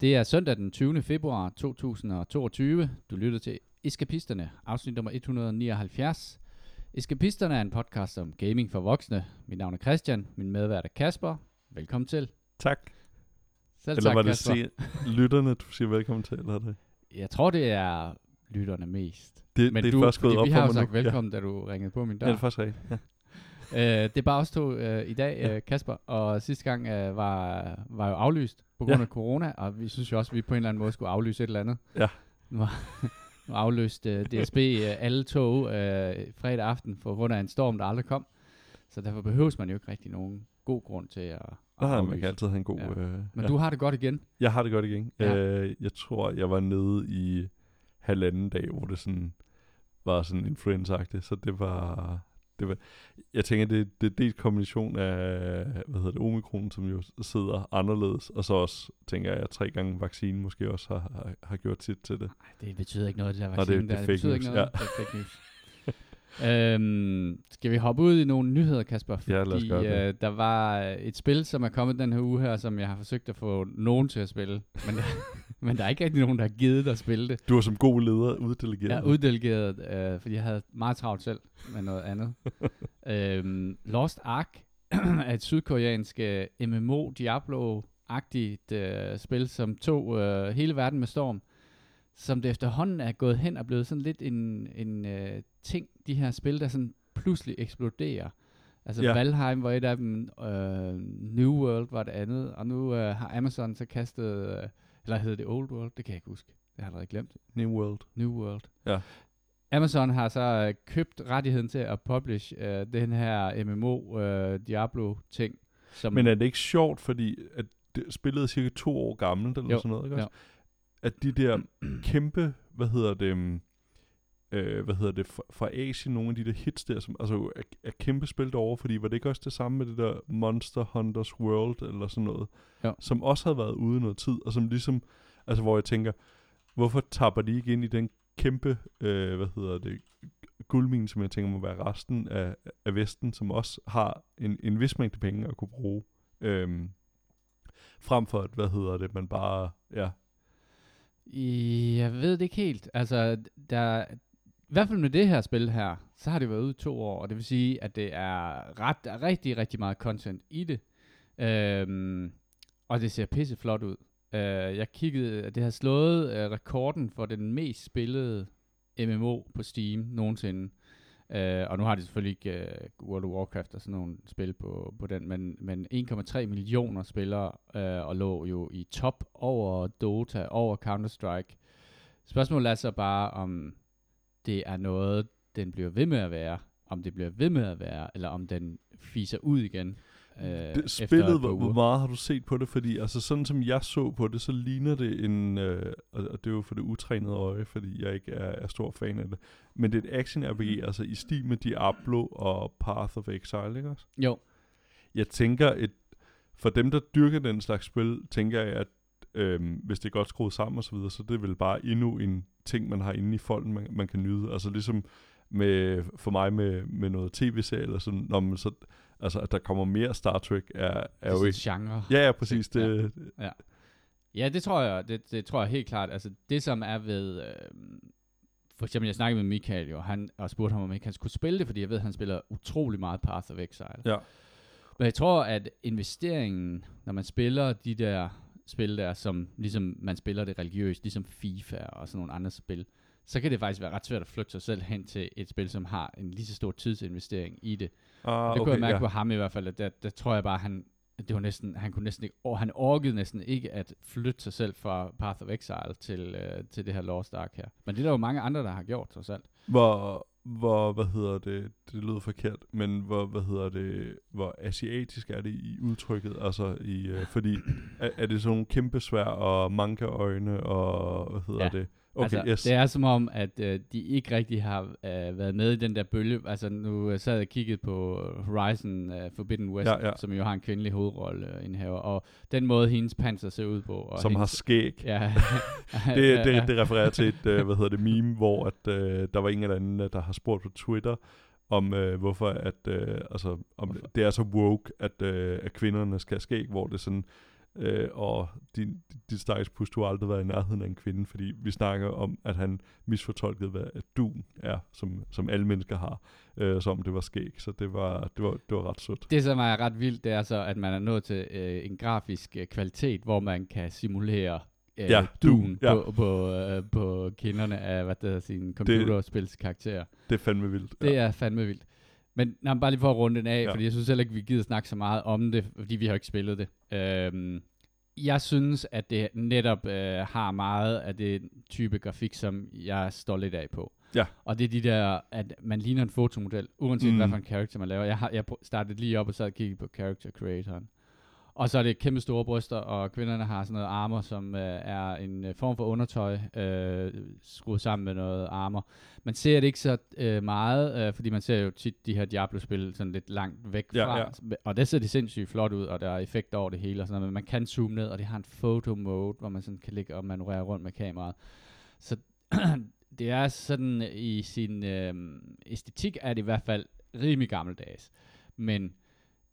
Det er søndag den 20. februar 2022. Du lytter til Eskapisterne, afsnit nummer 179. Eskapisterne er en podcast om gaming for voksne. Mit navn er Christian, min medvært er Kasper. Velkommen til. Tak. Selv Eller tak, var det Kasper. se, lytterne, du siger velkommen til, eller er det? Jeg tror, det er lytterne mest. Det, Men det er du, først gået op vi har jo sagt nu. velkommen, da du ringede på min Ja, dør. ja det er faktisk rigtigt. Ja. Øh, det er bare os to øh, i dag, øh, Kasper, og sidste gang øh, var, var jo aflyst på grund Ja. af corona, og vi synes jo også, at vi på en eller anden måde skulle aflyse et eller andet. Ja. Nu har aflyst øh, DSB øh, alle tog øh, fredag aften på grund af en storm, der aldrig kom. Så derfor behøves man jo ikke rigtig nogen god grund til at, at Ah, man kan altid have en god... Ja. Øh, Men ja. du har det godt igen. Jeg har det godt igen. Ja. Øh, jeg tror, jeg var nede i halvanden dag, hvor det sådan var sådan influenza så det var... Det var, jeg tænker, det, det er dels kombination af, hvad hedder det, omikron, som jo sidder anderledes, og så også, tænker jeg, tre gange vaccine måske også har, har, har gjort sit til det. Ej, det betyder ikke noget, det der det- vaccine det er der. fake betyder ikke news, noget. ja. Det er fake news. øhm, skal vi hoppe ud i nogle nyheder, Kasper? Fordi Ja, lad os gøre det. øh, der var et spil, som er kommet den her uge her, som jeg har forsøgt at få nogen til at spille. Men, men der er ikke rigtig nogen, der har givet dig at spille det. Du var som god leder uddelegeret. Er uddelegeret, øh, fordi jeg havde meget travlt selv med noget andet. øhm, Lost Ark er et sydkoreansk øh, MMO Diablo-agtigt øh, spil, som tog øh, hele verden med storm. Som det efterhånden er gået hen og blevet sådan lidt en, en øh, ting, de her spil, der sådan pludselig eksploderer. Altså Ja. ja. Valheim var et af dem, øh, New World var det andet, og nu øh, har Amazon så kastet, øh, eller hedder det Old World, det kan jeg ikke huske, det har jeg allerede glemt. New World. New World. Ja. Amazon har så øh, købt rettigheden til at publish øh, den her MMO øh, Diablo-ting. Som Men er det ikke sjovt, fordi at det, spillet er cirka to år gammelt, eller Jo, sådan noget, ikke jo. også? At de der kæmpe, hvad hedder det, um, øh, hvad hedder det, fra, fra Asien, nogle af de der hits der, som altså er, er kæmpe spil derovre, fordi var det ikke også det samme med det der Monster Hunters World, eller sådan noget, Jo. som også havde været ude noget tid, og som ligesom, altså hvor jeg tænker, hvorfor tapper de ikke ind i den kæmpe, øh, hvad hedder det, guldmine, som jeg tænker må være resten af, af Vesten, som også har en, en vis mængde penge at kunne bruge. Øhm, frem for at, hvad hedder det, man bare, ja, jeg ved det ikke helt. Altså, der, i hvert fald med det her spil her, så har det været ude i to år, og det vil sige, at det er ret, der er rigtig, rigtig meget content i det. Øhm, og det ser pisse flot ud. Øh, jeg kiggede, det har slået øh, rekorden for den mest spillede MMO på Steam nogensinde. Øh, og nu har de selvfølgelig ikke øh, World of Warcraft og sådan nogle spil på, på den, men, men 1,3 millioner spillere øh, og lå jo i top over Dota, over Counter-Strike. Spørgsmålet er så bare, om det er noget, den bliver ved med at være, om det bliver ved med at være, eller om den fiser ud igen. Øh, det, spillet, hvor, hvor meget har du set på det? Fordi altså sådan som jeg så på det, så ligner det en, øh, og, det er jo for det utrænede øje, fordi jeg ikke er, er stor fan af det, men det er et action RPG, altså i stil med Diablo og Path of Exile, ikke også? Jo, Jeg tænker, et, for dem, der dyrker den slags spil, tænker jeg, at øhm, hvis det er godt skruet sammen og så videre, så det er vel bare endnu en ting, man har inde i folden, man, man kan nyde. Altså ligesom med, for mig med, med noget tv-serie eller sådan, når man så, altså at der kommer mere Star Trek, er, er det jo ikke... genre. Ja, ja, præcis. Ja. Det, Ja, det tror jeg, det, det tror jeg helt klart. Altså det som er ved, øh, for eksempel jeg snakkede med Michael jo, han, og spurgte ham om ikke han skulle spille det, fordi jeg ved, at han spiller utrolig meget Path of Exile. Ja. Men jeg tror, at investeringen, når man spiller de der spil der, som ligesom man spiller det religiøst, ligesom FIFA og sådan nogle andre spil, så kan det faktisk være ret svært at flytte sig selv hen til et spil, som har en lige så stor tidsinvestering i det. ah, det kunne jeg mærke ja. på ham i hvert fald, at der, der tror jeg bare, han, det var næsten, han kunne næsten ikke, og han orkede næsten ikke at flytte sig selv fra Path of Exile til, øh, til det her Lost Ark her. Men det er der jo mange andre, der har gjort, trods alt. Hvor, hvor, hvad hedder det, det lyder forkert, men hvor, hvad hedder det, hvor asiatisk er det i udtrykket, altså i, øh, fordi, er, er det sådan nogle kæmpe svær og manga-øjne, og hvad hedder Ja. det? Okay, altså, yes. Det er som om, at øh, de ikke rigtig har øh, været med i den der bølge. Altså nu øh, sad jeg og kiggede på Horizon uh, Forbidden West, Ja, ja. som jo har en kvindelig hovedrolle uh, indhaver, og den måde, hendes panser ser ud på. Og som har hendes, skæg. Ja, Det, det, det refererer til et, øh, hvad hedder det, meme, hvor at, øh, der var en eller anden, øh, der har spurgt på Twitter, om øh, hvorfor at, øh, altså, om det er så woke, at, øh, at kvinderne skal have skæg, hvor det sådan, Øh, og din, din stakkels pus, du har aldrig været i nærheden af en kvinde, fordi vi snakker om, at han misfortolkede, hvad du er, som, som alle mennesker har, øh, som det var skæg. Så det var, det var, det var ret sødt. Det, som er ret vildt, det er så, at man er nået til øh, en grafisk øh, kvalitet, hvor man kan simulere øh, Ja, duen ja. på, på, øh, på kinderne af, hvad det hedder, sine computerspilskarakterer. Det er fandme vildt. Det er fandme vildt. Men nej, bare lige for at runde den af, Ja. fordi jeg synes heller ikke, vi gider snakke så meget om det, fordi vi har ikke spillet det. Øhm, jeg synes, at det netop øh, har meget af det type grafik, som jeg står lidt af på. Ja. Og det er de der, at man ligner en fotomodel, uanset Mm. hvad for en character man laver. Jeg, har, jeg startede lige op og sad og kiggede på character creatoren. Og så er det kæmpe store bryster, og kvinderne har sådan noget armor, som øh, er en øh, form for undertøj, øh, skruet sammen med noget armor. Man ser det ikke så øh, meget, øh, fordi man ser jo tit de her Diablo-spil sådan lidt langt væk Ja, fra. ja. Og det ser det sindssygt flot ud, og der er effekter over det hele og sådan noget, men man kan zoome ned, og det har en photo mode, hvor man sådan kan ligge og manøvrere rundt med kameraet. Så det er sådan i sin øh, æstetik er det i hvert fald rimelig gammeldags. Men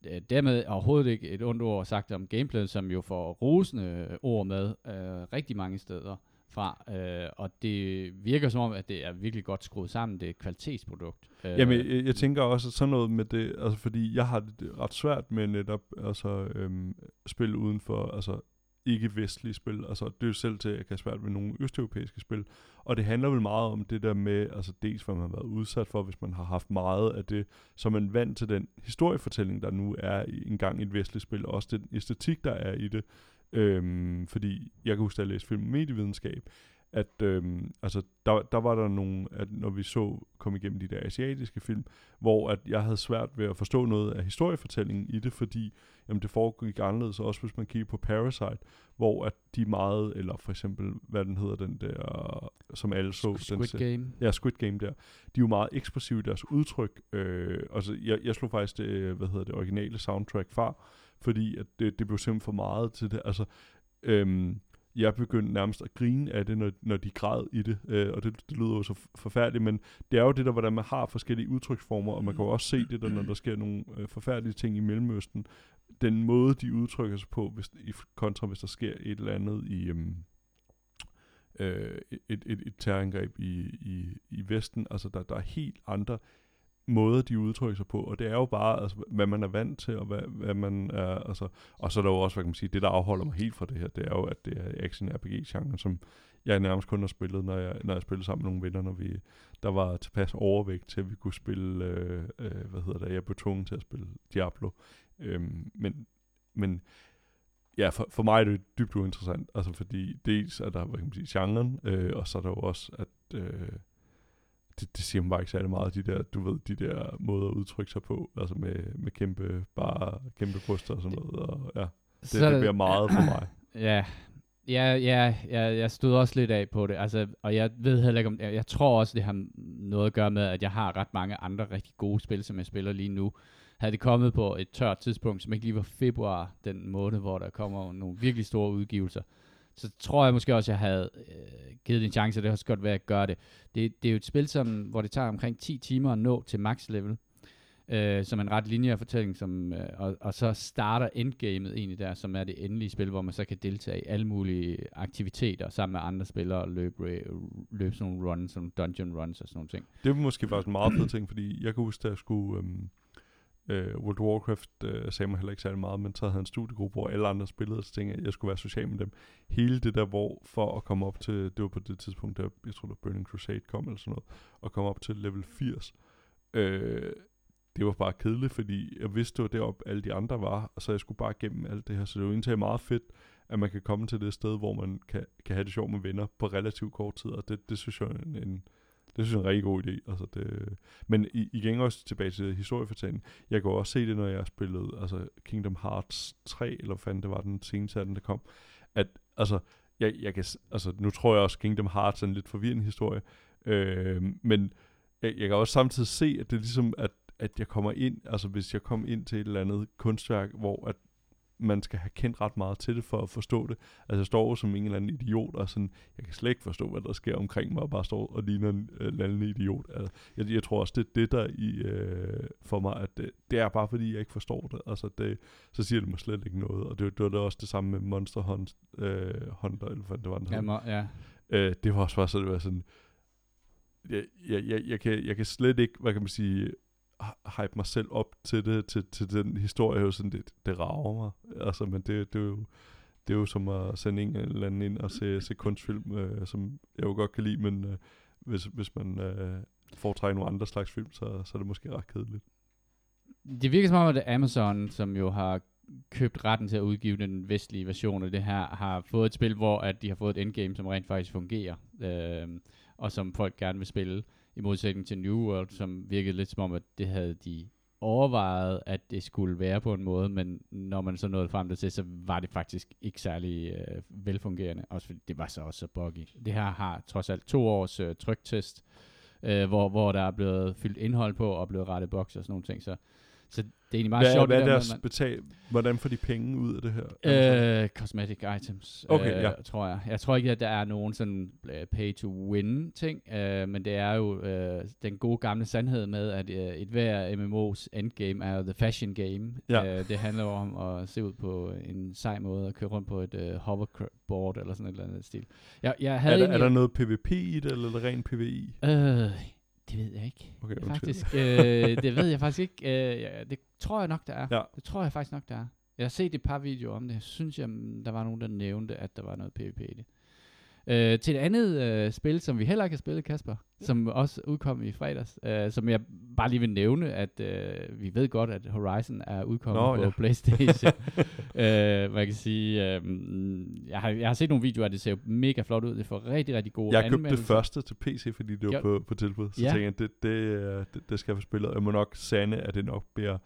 øh, dermed overhovedet ikke et ondt ord sagt om gameplayet, som jo får rosende ord med øh, rigtig mange steder fra. Øh, og det virker som om, at det er virkelig godt skruet sammen. Det er et kvalitetsprodukt. Øh, Jamen, jeg, jeg tænker også at sådan noget med det, altså fordi jeg har det ret svært med netop altså, øhm, spil uden for, altså ikke-vestlige spil. Altså, det er jo selv til, at jeg kan svært ved nogle østeuropæiske spil. Og det handler vel meget om det der med, altså dels hvad man har været udsat for, hvis man har haft meget af det, så man vant til den historiefortælling, der nu er i, engang i et vestligt spil, og også den æstetik, der er i det. Øhm, fordi jeg kan huske, at jeg læste film og medievidenskab, at øhm, altså, der, der var der nogle, at når vi så kom igennem de der asiatiske film, hvor at jeg havde svært ved at forstå noget af historiefortællingen i det, fordi jamen, det foregik anderledes, også hvis man kigger på Parasite, hvor at de meget, eller for eksempel, hvad den hedder, den der, som alle så. den Squid se- Game. Ja, Squid Game der. De er jo meget ekspressive i deres udtryk. Øh, altså, jeg, jeg slog faktisk det, hvad hedder det, originale soundtrack fra, fordi at det, det blev simpelthen for meget til det. Altså, øhm, jeg begyndte nærmest at grine af det, når, når de græd i det, øh, og det, det lyder jo så forfærdeligt, men det er jo det der, hvordan man har forskellige udtryksformer, og man kan jo også se det der, når der sker nogle øh, forfærdelige ting i Mellemøsten. Den måde, de udtrykker sig på, hvis, i kontra hvis der sker et eller andet i... Øhm, øh, et, et, et terrorangreb i, i, i Vesten. Altså, der, der er helt andre måder, de udtrykker sig på, og det er jo bare, altså, hvad man er vant til, og hvad, hvad man er, altså, og så er der jo også, hvad kan man sige, det der afholder mig helt fra det her, det er jo, at det er action RPG genre, som jeg nærmest kun har spillet, når jeg, når jeg spillede sammen med nogle venner, når vi, der var tilpas overvægt til, at vi kunne spille, øh, øh, hvad hedder det, jeg blev tvunget til at spille Diablo, øhm, men, men ja, for, for mig er det dybt uinteressant, altså fordi dels er der, hvad kan man sige, genren, øh, og så er der jo også, at øh, det, det siger mig bare ikke særlig meget, de der, du ved, de der måder at udtrykke sig på, altså med, med kæmpe, bare kæmpe bryster og sådan noget, og ja, det, Så er det der- bliver meget for mig. Ja, ja, ja, ja, jeg stod også lidt af på det, altså, og jeg ved heller ikke om, jeg, jeg tror også, det har noget at gøre med, at jeg har ret mange andre rigtig gode spil, som jeg spiller lige nu. Havde det kommet på et tørt tidspunkt, som ikke lige var februar, den måned, hvor der kommer nogle virkelig store udgivelser, så tror jeg måske også, jeg havde øh, givet det en chance, og det har også godt været, at gøre det. det. Det er jo et spil, som, hvor det tager omkring 10 timer at nå til max level, øh, som en ret lineær fortælling, som, øh, og, og så starter endgamet egentlig der, som er det endelige spil, hvor man så kan deltage i alle mulige aktiviteter sammen med andre spillere og løbe, løbe sådan nogle runs, sådan nogle dungeon runs og sådan nogle ting. Det er måske faktisk en meget fed ting, fordi jeg kan huske, at jeg skulle... Øh øh, World of Warcraft øh, sagde mig heller ikke særlig meget, men så havde jeg en studiegruppe, hvor alle andre spillede, og så tænkte jeg, at jeg skulle være social med dem. Hele det der, hvor for at komme op til, det var på det tidspunkt, der, jeg tror, der Burning Crusade kom, eller sådan noget, og komme op til level 80, øh, det var bare kedeligt, fordi jeg vidste, det var deroppe alle de andre var, og så jeg skulle bare gennem alt det her, så det var egentlig meget fedt, at man kan komme til det sted, hvor man kan, kan have det sjovt med venner på relativt kort tid, og det, det synes jeg er en, en det synes jeg er en rigtig god idé. Altså det, men i, igen også tilbage til historiefortællingen. Jeg kan også se det, når jeg spillede altså Kingdom Hearts 3, eller hvad fanden det var den seneste af den, der kom. At altså, jeg, jeg kan, altså, nu tror jeg også, Kingdom Hearts er en lidt forvirrende historie. Øh, men jeg, jeg kan også samtidig se, at det er ligesom, at, at jeg kommer ind, altså hvis jeg kommer ind til et eller andet kunstværk, hvor at man skal have kendt ret meget til det for at forstå det. Altså jeg står jo som en eller anden idiot, og sådan, jeg kan slet ikke forstå, hvad der sker omkring mig, og bare står og ligner en øh, eller anden idiot. Altså, jeg, jeg tror også, det er det, der i, øh, for mig, at det, det er bare fordi, jeg ikke forstår det. Altså det, så siger det mig slet ikke noget, og det, det var da også det samme med Monster Hunt, øh, Hunter, eller hvad det var, den Ja, må, ja. Øh, det var også bare så, det var sådan, jeg, jeg, jeg, jeg, kan, jeg kan slet ikke, hvad kan man sige, hype mig selv op til det, til, til den historie, jo sådan, det, det rager mig. Altså, men det, det er jo, det er jo som at sende en eller anden ind og se, se kunstfilm, øh, som jeg jo godt kan lide, men øh, hvis, hvis man øh, foretrækker nogle andre slags film, så, så er det måske ret kedeligt. Det virker som om, at Amazon, som jo har købt retten til at udgive den vestlige version af det her, har fået et spil, hvor at de har fået et endgame, som rent faktisk fungerer, øh, og som folk gerne vil spille, i modsætning til New World, som virkede lidt som om, at det havde de overvejet, at det skulle være på en måde, men når man så nåede frem til, så var det faktisk ikke særlig øh, velfungerende, også fordi det var så også så buggy. Det her har trods alt to års øh, tryktest, øh, hvor, hvor der er blevet fyldt indhold på, og blevet rettet boks og sådan nogle ting, så, så det er egentlig meget Hvad, sjovt. hvad er der deres man- betal? Hvordan får de penge ud af det her? Øh, cosmetic items, Okay, øh, ja. tror jeg. Jeg tror ikke, at der er nogen sådan øh, pay-to-win ting, øh, men det er jo øh, den gode gamle sandhed med, at øh, et hver MMO's endgame er the fashion game. Ja. Øh, det handler jo om at se ud på en sej måde og køre rundt på et øh, hoverboard eller sådan et eller andet stil. Jeg, jeg havde er, der, er egentlig- der noget PvP i det, eller er det ren PvI? Øh, det ved jeg ikke. Okay. Faktisk, øh, det ved jeg faktisk ikke. Øh, ja, det tror jeg nok, der er. Ja. Det tror jeg faktisk nok, der er. Jeg har set et par videoer om det. Jeg synes, jeg, der var nogen, der nævnte, at der var noget PvP i det. Øh, til et andet øh, spil, som vi heller ikke har spillet, Kasper, som også udkom i fredags, øh, som jeg bare lige vil nævne, at øh, vi ved godt, at Horizon er udkommet Nå, på ja. PlayStation. øh, jeg kan sige, øh, jeg, har, jeg har set nogle videoer, det ser jo mega flot ud. Det får rigtig, rigtig gode Jeg købte det første til PC, fordi det var Jo. på, på tilbud. Så Ja. ja. tænkte jeg, det, det, øh, det, det skal jeg få spillet. Jeg må nok sande, at det nok bliver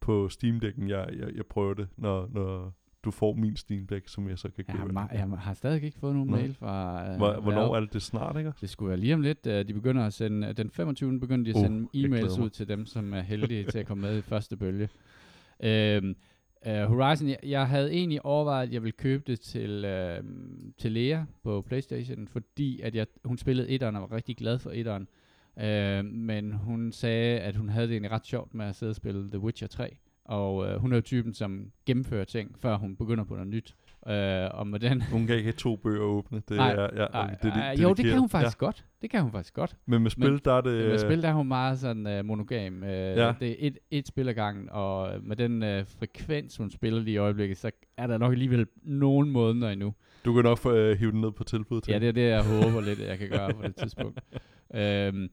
på Steam Deck'en, jeg, jeg, jeg prøver det, når, når du får min Steam Deck, som jeg så kan Jeg købe. har, ma- jeg har stadig ikke fået nogen Nå. mail fra... Øh, Hvor, hvornår Valve. er det, det snart, ikke? Det skulle være lige om lidt. øh, De begynder at sende, den 25. begynder de at Uh, sende jeg e-mails ud til dem, som er heldige til at komme med i første bølge. Øhm, uh, Horizon, jeg, jeg havde egentlig overvejet, at jeg ville købe det til, uh, til Lea på Playstation, fordi at jeg, hun spillede etteren og var rigtig glad for etteren. Uh, men hun sagde, at hun havde det egentlig ret sjovt med at sidde og spille The Witcher 3. Og uh, hun er jo typen, som gennemfører ting, før hun begynder på noget nyt. Uh, og med den Hun kan ikke have to bøger åbne. Det Nej, er, ja, ej, det, ej, jo, det kan hun faktisk ja. godt. Det kan hun faktisk godt. Men med spil, der er det... Øh, med øh, spil der er hun meget sådan uh, monogam. Uh, Ja. Det er et, et spil ad gangen, og med den uh, frekvens, hun spiller lige i øjeblikket, så er der nok alligevel nogen måneder endnu. Du kan nok få øh, hive den ned på tilbud til. Ja, det er det, jeg håber lidt, jeg kan gøre på det tidspunkt. Øhm,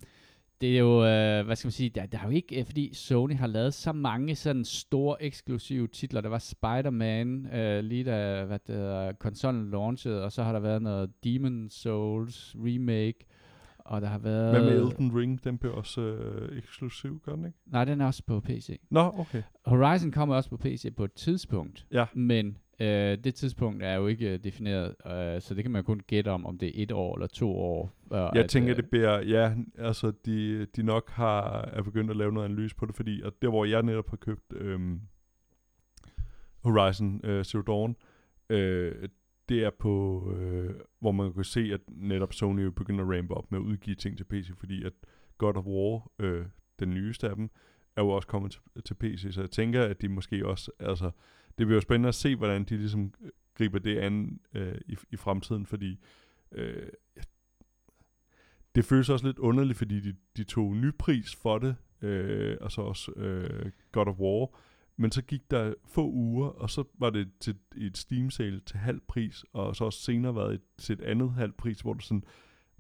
det er jo, øh, hvad skal man sige, der, der er jo ikke, øh, fordi Sony har lavet så mange sådan store eksklusive titler. Der var Spider-Man, øh, lige da hvad det hedder, konsollen launchede, og så har der været noget Demon Souls remake, og der har været... Hvad med Elden Ring? Den blev også øh, eksklusiv, gør den ikke? Nej, den er også på PC. Nå, okay. Horizon kommer også på PC på et tidspunkt, Ja. men øh, det tidspunkt er jo ikke øh, defineret, øh, så det kan man kun gætte om, om det er et år eller to år. Øh, Jeg at, tænker, øh, det bliver, ja, altså de, de nok har, er begyndt at lave noget analyse på det, fordi at der, hvor jeg netop har købt øhm, Horizon øh, Zero Dawn, øh, det er på, øh, hvor man kan se, at netop Sony er begyndt at rampe op med at udgive ting til PC, fordi at God of War, øh, den nyeste af dem, er jo også kommet til, til PC, så jeg tænker, at de måske også, altså, det bliver jo spændende at se, hvordan de ligesom øh, griber det an øh, i, i fremtiden, fordi øh, det føles også lidt underligt, fordi de, de tog ny pris for det, øh, og så også øh, God of War, men så gik der få uger, og så var det til et Steam sale til halv pris, og så også senere været et, til et andet halv pris, hvor det sådan,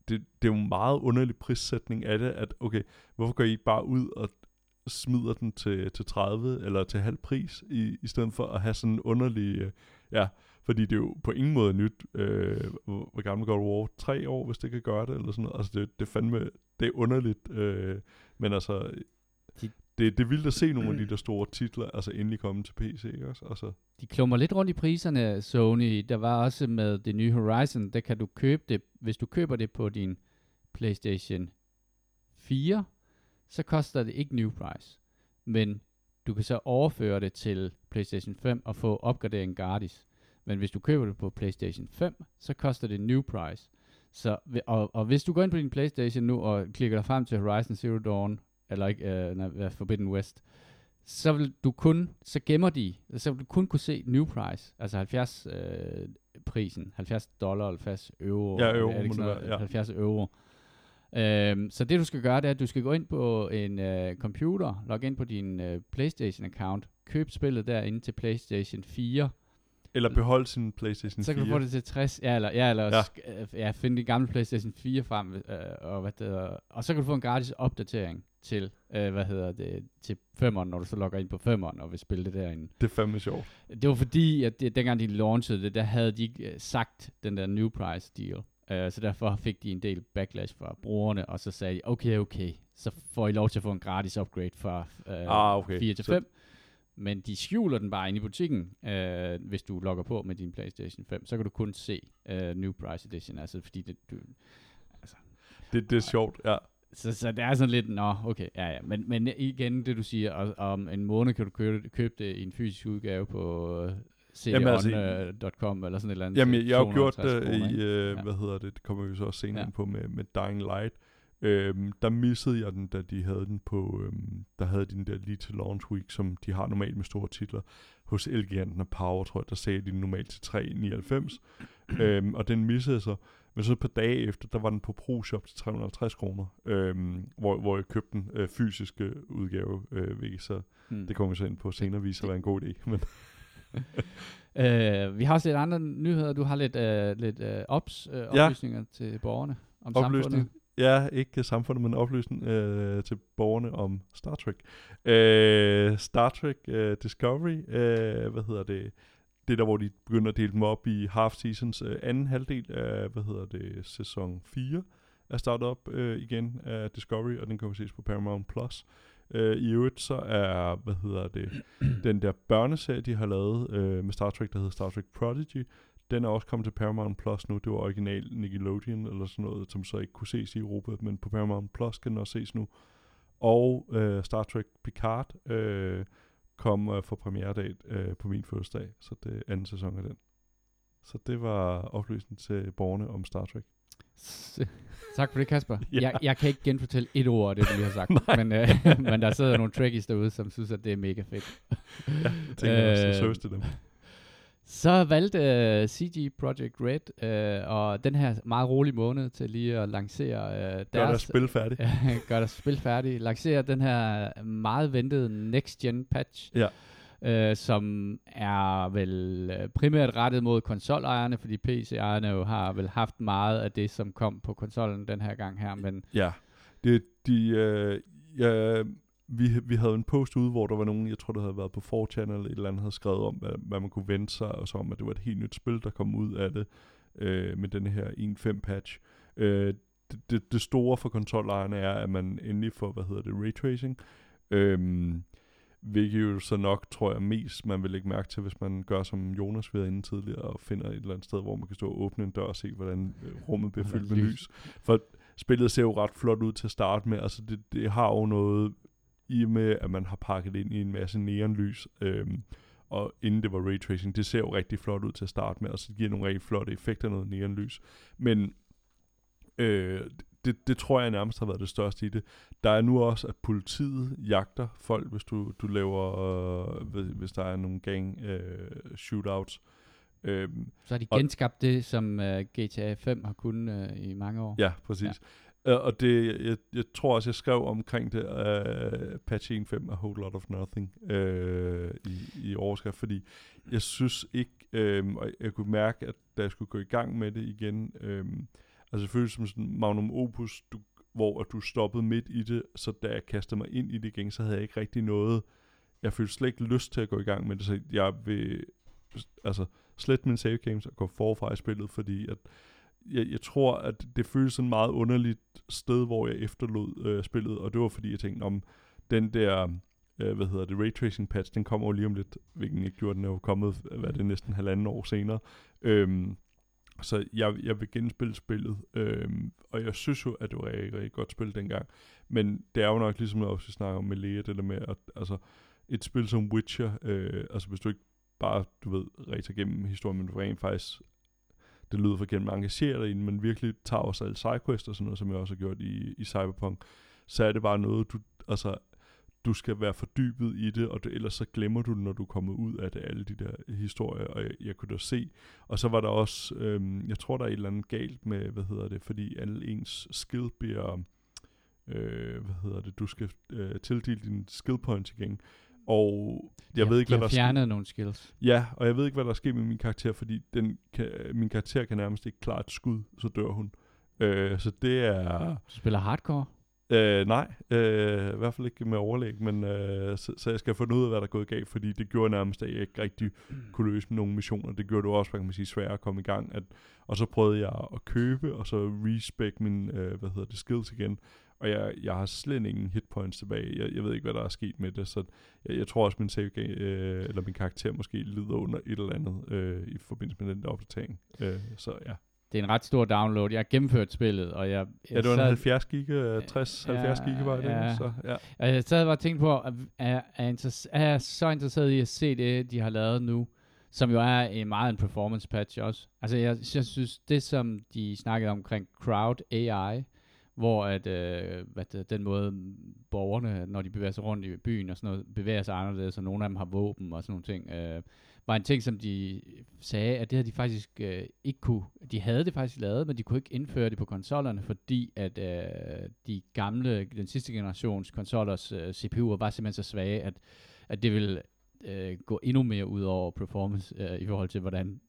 det, det er jo en meget underlig prissætning af det, at okay, hvorfor går I ikke bare ud og smider den til, til 30 eller til halv pris, i, i stedet for at have sådan en underlig, øh, ja, fordi det er jo på ingen måde nyt, øh, hvor, gammel God War, tre år, hvis det kan gøre det, eller sådan noget, altså det, det er fandme, det er underligt, øh, men altså, De- det, det er vildt at se nogle af de der store titler, altså endelig komme til PC, ikke også? Altså, De klummer lidt rundt i priserne, Sony. Der var også med det nye Horizon, der kan du købe det, hvis du køber det på din PlayStation 4, så koster det ikke new price. Men du kan så overføre det til PlayStation 5 og få opgradering gratis. Men hvis du køber det på PlayStation 5, så koster det new price. Så, og, og hvis du går ind på din PlayStation nu og klikker dig frem til Horizon Zero Dawn, eller ikke, uh, Forbidden West, så vil du kun, så gemmer de, så vil du kun kunne se new price, altså 70 øh, prisen, 70 dollar, 70 euro, Ja, euro er det sådan noget? ja. 70 euro. Øhm, så det du skal gøre, det er, at du skal gå ind på en øh, computer, logge ind på din øh, PlayStation-account, køb spillet derinde til PlayStation 4, Eller beholde sin PlayStation så 4. kan du få det til 60, ja, eller, ja, eller Ja. ja. ja, finde din gamle PlayStation 4 frem, øh, og, hvad det hedder, og så kan du få en gratis opdatering til, øh, hvad hedder det, til 5'eren, når du så logger ind på 5'eren og vil spille det derinde. Det er fandme sjovt. Det var fordi, at det, dengang de launchede det, der havde de ikke øh, sagt den der new price deal. Uh, så derfor fik de en del backlash fra brugerne, og så sagde de, okay, okay, så får I lov til at få en gratis upgrade fra uh, Ah, okay. 4 til Så- 5. Men de skjuler den bare inde i butikken, uh, hvis du logger på med din PlayStation 5. Så kan du kun se uh, New Price Edition, altså fordi det, du, Det, det er sjovt, ja. så, så det er sådan lidt, nå, okay, ja, ja. Men, men igen, det du siger, og, om en måned kan du købe, købe det i en fysisk udgave på Jamen, altså, cdon.com eller sådan et eller andet. Jamen, jeg, har jo gjort 250 det kroner, i, øh, Ja. hvad hedder det, det kommer vi så også senere Ja. på med, med Dying Light. Øhm, der missede jeg den, da de havde den på, øhm, der havde de den der lige til launch week, som de har normalt med store titler. Hos Elgiganten og Power, tror jeg, der sagde de den normalt til 3,99. øhm, og den missede så. Men så et par dage efter, der var den på ProShop til 350 kroner, øhm, hvor, hvor jeg købte den øh, fysiske udgave, øh, hvilket så, Hmm. det kommer vi så ind på senere, viser at være en god idé. Men Øh, vi har også lidt andre nyheder. Du har lidt, øh, lidt øh, ops, øh, Ja. oplysninger til borgerne om Oplysning. samfundet. Ja, ikke samfundet, men oplysning øh, til borgerne om Star Trek. Øh, Star Trek øh, Discovery, øh, hvad hedder det? Det er der, hvor de begynder at dele dem op i half seasons. Øh, anden halvdel af, hvad hedder det, sæson 4 er startet op øh, igen af Discovery, og den kan vi ses på Paramount+. Plus. Øh, Øh, I øvrigt så er, hvad hedder det, den der børneserie, de har lavet øh, med Star Trek, der hedder Star Trek Prodigy, den er også kommet til Paramount Plus nu. Det var original Nickelodeon eller sådan noget, som så ikke kunne ses i Europa, men på Paramount Plus kan den også ses nu. Og øh, Star Trek Picard øh, kom øh, for premieredag øh, på min fødselsdag, så det er anden sæson af den. Så det var oplysningen til borgerne om Star Trek. Tak for det, Kasper. Ja. jeg, jeg kan ikke genfortælle et ord af det, du lige har sagt. Men, øh, men der sidder nogle trekkies derude, som synes, at det er mega fedt. Ja, jeg tænker øh, også, Øh, service til dem. Så valgte uh, CG Project Red uh, og den her meget rolige måned til lige at lancere uh, deres... Gør deres spil færdigt. gør deres spil færdigt. Lancere den her meget ventede Next Gen patch. Ja. Øh, som er vel øh, primært rettet mod konsolejerne, fordi PC-ejerne jo har vel haft meget af det, som kom på konsollen den her gang her, men Ja, det, de, øh, ja, vi, vi havde en post ude, hvor der var nogen, jeg tror, der havde været på 4 eller et eller andet, havde skrevet om, hvad, hvad man kunne vente sig, og så om, at det var et helt nyt spil, der kom ud af det, øh, med den her 1.5 patch. Øh, det, det, det store for konsolejerne er, at man endelig får, hvad hedder det, raytracing, Øhm, hvilket jo så nok, tror jeg, mest man vil lægge mærke til, hvis man gør som Jonas ved inde tidligere, og finder et eller andet sted, hvor man kan stå og åbne en dør og se, hvordan øh, rummet bliver fyldt med lys. For spillet ser jo ret flot ud til at starte med. Altså det, det har jo noget i og med, at man har pakket ind i en masse neonlys, øhm, og inden det var raytracing, det ser jo rigtig flot ud til at starte med, altså det giver nogle rigtig flotte effekter, noget neonlys. Men øh, det, det tror jeg nærmest har været det største i det. Der er nu også, at politiet jagter folk, hvis du, du laver, øh, hvis, der er nogle gang øh, shootouts. Øhm, så har de Og- genskabt det, som uh, GTA 5 har kunnet uh, i mange år. Ja, præcis. Ja. Uh, og det, jeg, jeg tror også, jeg skrev omkring det, uh, patch 1.5 A Whole Lot of Nothing uh, i, i overskrift, fordi jeg synes ikke, um, og jeg kunne mærke, at da jeg skulle gå i gang med det igen, um, altså selvfølgelig som sådan magnum opus, du, hvor at du stoppede midt i det, så da jeg kastede mig ind i det igen, så havde jeg ikke rigtig noget, jeg følte slet ikke lyst til at gå i gang med det, så jeg vil altså slet min save games og gå forfra i spillet, fordi at jeg, jeg tror, at det føles sådan meget underligt sted, hvor jeg efterlod øh, spillet, og det var fordi, jeg tænkte om den der, øh, hvad hedder det, raytracing patch, den kommer jo lige om lidt, hvilken ikke gjorde, den er jo kommet, hvad er det, næsten halvanden år senere. Øhm, så jeg, jeg vil genspille spillet, øhm, og jeg synes jo, at det var et rigtig, rigtig godt spil dengang. Men det er jo nok ligesom, også vi snakker om med Lea, det der med, at altså, et spil som Witcher, øh, altså hvis du ikke bare, du ved, ræser gennem historien, men du rent faktisk, det lyder for gennem engagerer dig i men virkelig tager også alle sidequests og sådan noget, som jeg også har gjort i, i Cyberpunk, så er det bare noget, du, altså, du skal være fordybet i det, og det, ellers så glemmer du når du kommer ud af det, alle de der historier, og jeg, jeg kunne da se. Og så var der også, øhm, jeg tror, der er et eller andet galt med, hvad hedder det, fordi alle ens skill bliver, øh, hvad hedder det, du skal øh, tildele dine skill points igen. Og jeg de, ved ikke, de hvad der har fjernet nogle skills. Ja, og jeg ved ikke, hvad der sker med min karakter, fordi den kan, min karakter kan nærmest ikke klare et skud, så dør hun. Øh, så det er... Du spiller hardcore? Øh, nej, øh, i hvert fald ikke med overlæg, men øh, så, så jeg skal finde ud af, hvad der er gået galt, fordi det gjorde nærmest, at jeg ikke rigtig kunne løse nogle missioner. Det gjorde det også, hvad kan man sige, svært at komme i gang. At, og så prøvede jeg at købe, og så respec min, øh, hvad hedder det, skills igen. Og jeg, jeg har slet ingen hitpoints tilbage. Jeg, jeg ved ikke, hvad der er sket med det, så jeg, jeg tror også, min save game, øh, eller min karakter måske lider under et eller andet øh, i forbindelse med den der opdatering. Øh, så ja. Det er en ret stor download. Jeg har gennemført spillet, og jeg... jeg Ja, det var en sad- 70 giga, 60, Ja, 70 gigabyte, ja. ja. så ja. Og jeg sad bare og tænkte på, at er, er, interess- er jeg så interesseret i at se det, de har lavet nu, som jo er en meget en performance patch også. Altså jeg, jeg synes, det som de snakkede omkring Crowd AI, hvor at, øh, det, den måde borgerne, når de bevæger sig rundt i byen og sådan noget, bevæger sig anderledes, og nogle af dem har våben og sådan nogle ting, øh, var en ting, som de sagde, at det havde de faktisk øh, ikke kunne, de havde det faktisk lavet, men de kunne ikke indføre det på konsollerne, fordi at øh, de gamle, den sidste generations konsollers øh, CPU'er var simpelthen så svage, at, at det ville øh, gå endnu mere ud over performance øh, i forhold til, hvordan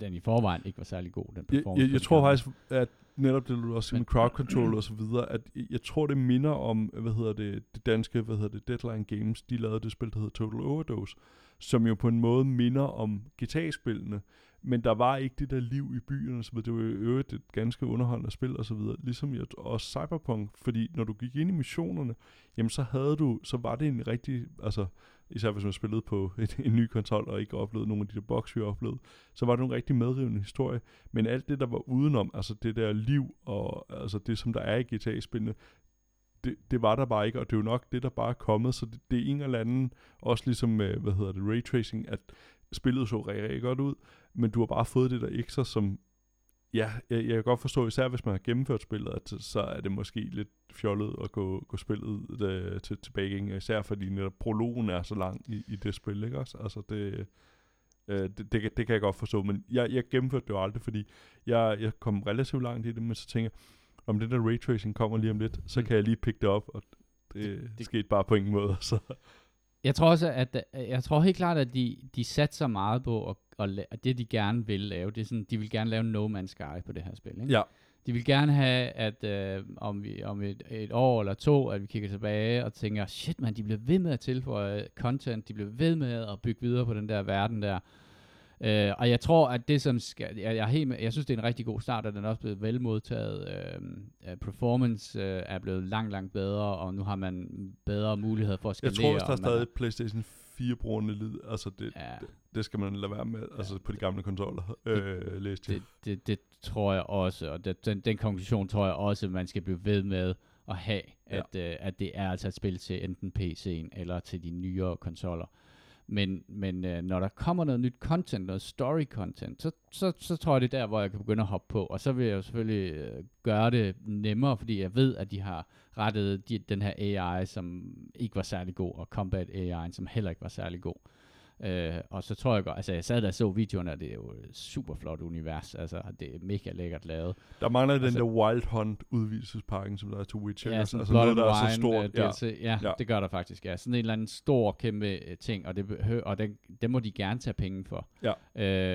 den i forvejen ikke var særlig god, den Jeg, performance. jeg, jeg de tror faktisk, at netop det, du også med crowd control og så videre, at jeg- jeg tror, det minder om, hvad hedder det, det danske, hvad hedder det, Deadline Games, de lavede det spil, der hedder Total Overdose, som jo på en måde minder om GTA-spillene, men der var ikke det der liv i byen, så det var jo øvrigt et ganske underholdende spil og så videre, ligesom jeg også Cyberpunk, fordi når du gik ind i missionerne, jamen så havde du, så var det en rigtig, altså især hvis man spillede på en, en ny konsol og ikke oplevede nogle af de der boks, vi oplevede, så var det en rigtig medrivende historie. Men alt det, der var udenom, altså det der liv og altså det, som der er i GTA-spillene, det, det var der bare ikke, og det er jo nok det, der bare er kommet, så det, det er en eller anden, også ligesom øh, hvad hedder det, raytracing, at spillet så rigtig, godt ud, men du har bare fået det der ekstra, som, ja, jeg, jeg kan godt forstå, især hvis man har gennemført spillet, at så er det måske lidt fjollet at gå, gå spillet øh, til, tilbage igen, især fordi netop prologen er så lang i, i det spil, ikke også? Altså det, øh, det, det, kan- det kan jeg godt forstå, men jeg, jeg gennemførte det jo aldrig, fordi jeg, jeg kom relativt langt i det, men så tænker jeg, om det der raytracing kommer lige om lidt, så Mm. kan jeg lige pick det op, og det, Det- skete bare på ingen måde, så Jeg tror også, at jeg tror helt klart, at de, de satser meget på, at, at det de gerne vil lave, det er sådan, de vil gerne lave No Man's Sky på det her spil. Ikke? ja. De vil gerne have, at øh, om, vi, om et, et år eller to, at vi kigger tilbage og tænker, shit man, de bliver ved med at tilføje content, de bliver ved med at bygge videre på den der verden der. Øh, og jeg tror, at det som skal, jeg, jeg, er helt jeg synes, det er en rigtig god start, og den er også blevet vel modtaget. Øh, øh, performance øh, er blevet langt, langt bedre, og nu har man bedre muligheder for at Jeg skalere. tror også, der er stadig PlayStation 4-brugerne lid, altså det, Ja. det, det skal man lade være med, altså på de gamle konsoller, øh, læste jeg. det, det, det tror jeg også, og det, den, den konklusion tror jeg også, at man skal blive ved med at have, Ja. at, øh, at det er altså et spil til enten PC'en eller til de nyere konsoller. Men, men øh, når der kommer noget nyt content, noget story content, så, så, så tror jeg, det er der, hvor jeg kan begynde at hoppe på. Og så vil jeg jo selvfølgelig øh, gøre det nemmere, fordi jeg ved, at de har rettet de, den her AI, som ikke var særlig god, og Combat AI, som heller ikke var særlig god. Øh, og så tror jeg godt, altså jeg sad der og så videoerne, og det er jo et super flot univers, altså det er mega lækkert lavet. Der mangler den Altså- der Wild Hunt udvidelsespakken, som der er til Witcher. Ja, altså, sådan altså noget, der er så stort. Ja. DLC. Ja, Ja. det gør der faktisk, ja. Sådan en eller anden stor, kæmpe øh, ting, og det, og den, det må de gerne tage penge for. Ja.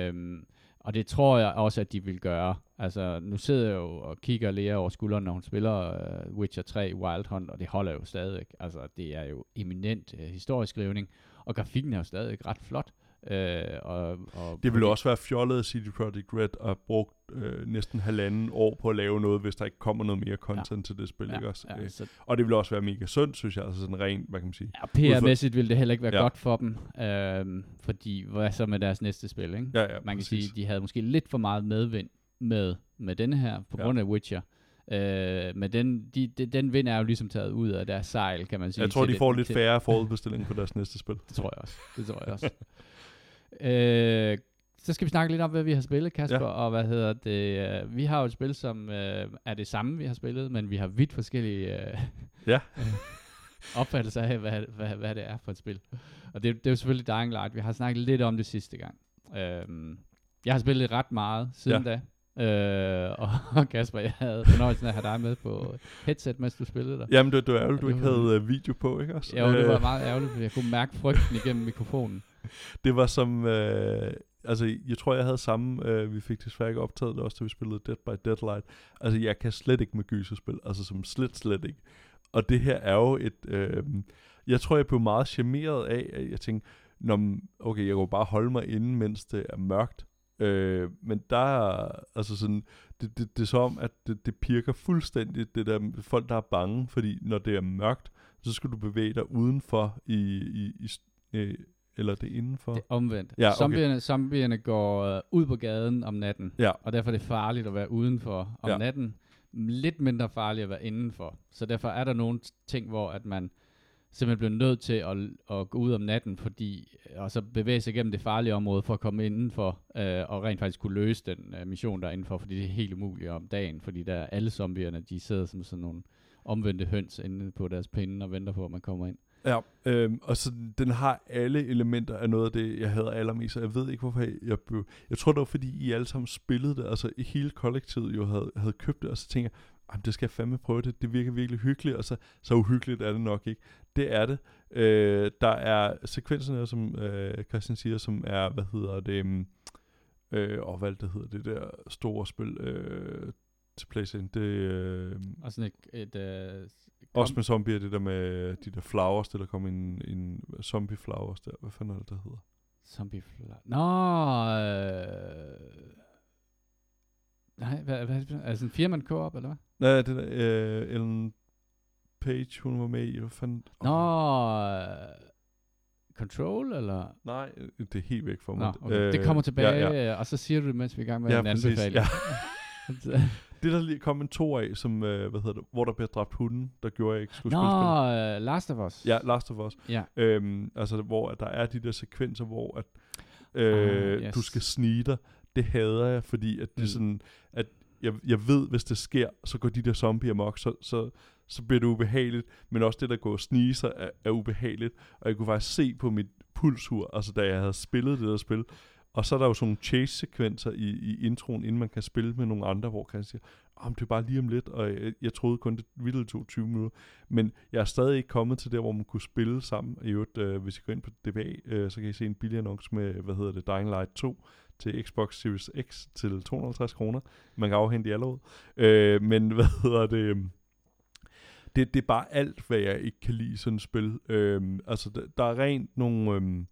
Øhm, og det tror jeg også, at de vil gøre. Altså, nu sidder jeg jo og kigger Lea over skulderen, når hun spiller uh, Witcher 3 Wild Hunt, og det holder jo stadig. Altså, det er jo eminent uh, historieskrivning, og grafikken er jo stadig ret flot. Øh, og, og Det ville også være fjollet af CD Projekt Red at have brugt øh, næsten halvanden år på at lave noget, hvis der ikke kommer noget mere content til det spil. Ikke også? Ja, Øh, så, Og det ville også være mega sundt, synes jeg. Altså sådan rent, hvad kan man sige. ja, PR-mæssigt ville det heller ikke være Ja. ja. godt for dem, øhm, fordi hvad så med deres næste spil, ikke? Ja, ja, Man kan præcis. sige, de havde måske lidt for meget medvind med, med denne her, på Ja. grund af Witcher. Øh, men den, de, de, den vind er jo ligesom taget ud af deres sejl, kan man sige. Jeg tror, de får det- lidt til- færre forudbestilling på deres næste spil. Det tror jeg også. Det tror jeg også. øh, så skal vi snakke lidt om, hvad vi har spillet, Kasper, Ja. og hvad hedder det? øh, Vi har jo et spil, som øh, er det samme, vi har spillet, men vi har vidt forskellige øh, Ja. opfattelser af, hvad, hvad, hvad det er for et spil. Og det, det er jo selvfølgelig Dying Light. Vi har snakket lidt om det sidste gang. Øhm, jeg har spillet ret meget siden ja. da. Øh, og, Kasper, jeg havde fornøjelsen af at have dig med på headset, mens du spillede der. Jamen, det, det var ærgerligt, du ikke havde øh, video på, ikke også? Ja, og det var Øh, meget ærgerligt, for jeg kunne mærke frygten igennem mikrofonen. Det var som... Øh, altså, jeg tror, jeg havde samme... Øh, vi fik desværre ikke optaget det også, da vi spillede Dead by Deadlight. Altså, jeg kan slet ikke med gyserspil. Altså, som slet, slet ikke. Og det her er jo et... Øh, jeg tror, jeg blev meget charmeret af, at jeg tænkte, Nå, okay, jeg kunne bare holde mig inde, mens det er mørkt. Øh, men der er, altså sådan, det, det, det er som, at det, det pirker fuldstændig, det der folk, der er bange, fordi når det er mørkt, så skal du bevæge dig udenfor i, i, i øh, eller det er indenfor. Det er omvendt. Ja, okay. zombierne, zombierne går øh, ud på gaden om natten, Ja. og derfor er det farligt at være udenfor om ja. natten. Lidt mindre farligt at være indenfor. Så derfor er der nogle ting, hvor at man simpelthen blev nødt til at, at gå ud om natten, fordi, øh, og så bevæge sig gennem det farlige område for at komme indenfor, øh, og rent faktisk kunne løse den øh, mission der indenfor, fordi det er helt umuligt om dagen, fordi der er alle zombierne, de sidder som sådan nogle omvendte høns inde på deres pinde og venter på, at man kommer ind. Ja, øh, og så den har alle elementer af noget af det, jeg havde allermest, og jeg ved ikke, hvorfor jeg, jeg blev... Jeg tror, det var, fordi I alle sammen spillede det, altså hele kollektivet jo havde, havde købt det, og så tænker jeg, "Ej, men det skal jeg fandme prøve det, det virker virkelig hyggeligt, og så, så uhyggeligt er det nok ikke. Det er det. Øh, der er sekvenserne, som øh, Christian siger, som er, hvad hedder det, øhm, øh, og hvad det hedder, det der store spil øh, til PlayStation, det øh, Og sådan et, et øh, også med zombier, det der med de der flowers, det der kom en, en zombie flowers der. Hvad fanden er det, der hedder? Zombie fly. Nå, øh... Nej, hvad, hvad, altså en firman co-op, eller hvad? Nej, det der, øh, Ellen Page, hun var med i, hvad fanden? Nå, øh, Control, eller? Nej, øh, det er helt væk for Nå, mig. okay. det kommer tilbage, Ja, ja. og så siger du det, mens vi er i gang med Ja, en præcis, anbefaling. ja. Det der lige kom en to af, som, øh, hvad hedder det, hvor der bliver dræbt hunden, der gjorde, jeg ikke skulle Nå, uh, Last of Us. Ja, Last of Us. ja. Øhm, altså, hvor at der er de der sekvenser, hvor at, øh, Ah, yes. du skal snige dig. Det hader jeg, fordi at det er Mm. sådan, at jeg, jeg ved, hvis det sker, så går de der zombier amok, så, så, så bliver det ubehageligt, men også det, der går og snige sig, er, er ubehageligt. Og jeg kunne faktisk se på mit pulsur, altså da jeg havde spillet det der spil, og så er der jo sådan nogle chase-sekvenser i, i introen, inden man kan spille med nogle andre, hvor kan sige, oh, det er bare lige om lidt, og jeg, jeg troede kun, det ville tog 20 minutter. Men jeg er stadig ikke kommet til der, hvor man kunne spille sammen. I øvrigt, øh, hvis I går ind på DBA, øh, så kan I se en billig annonce med, hvad hedder det, Dying Light 2 til Xbox Series X til 250 kroner. Man kan afhente i allerede. Øh, men hvad hedder det... øhm, det, det er bare alt, hvad jeg ikke kan lide i sådan et spil. Øhm, altså, der, der er rent nogle... Øhm,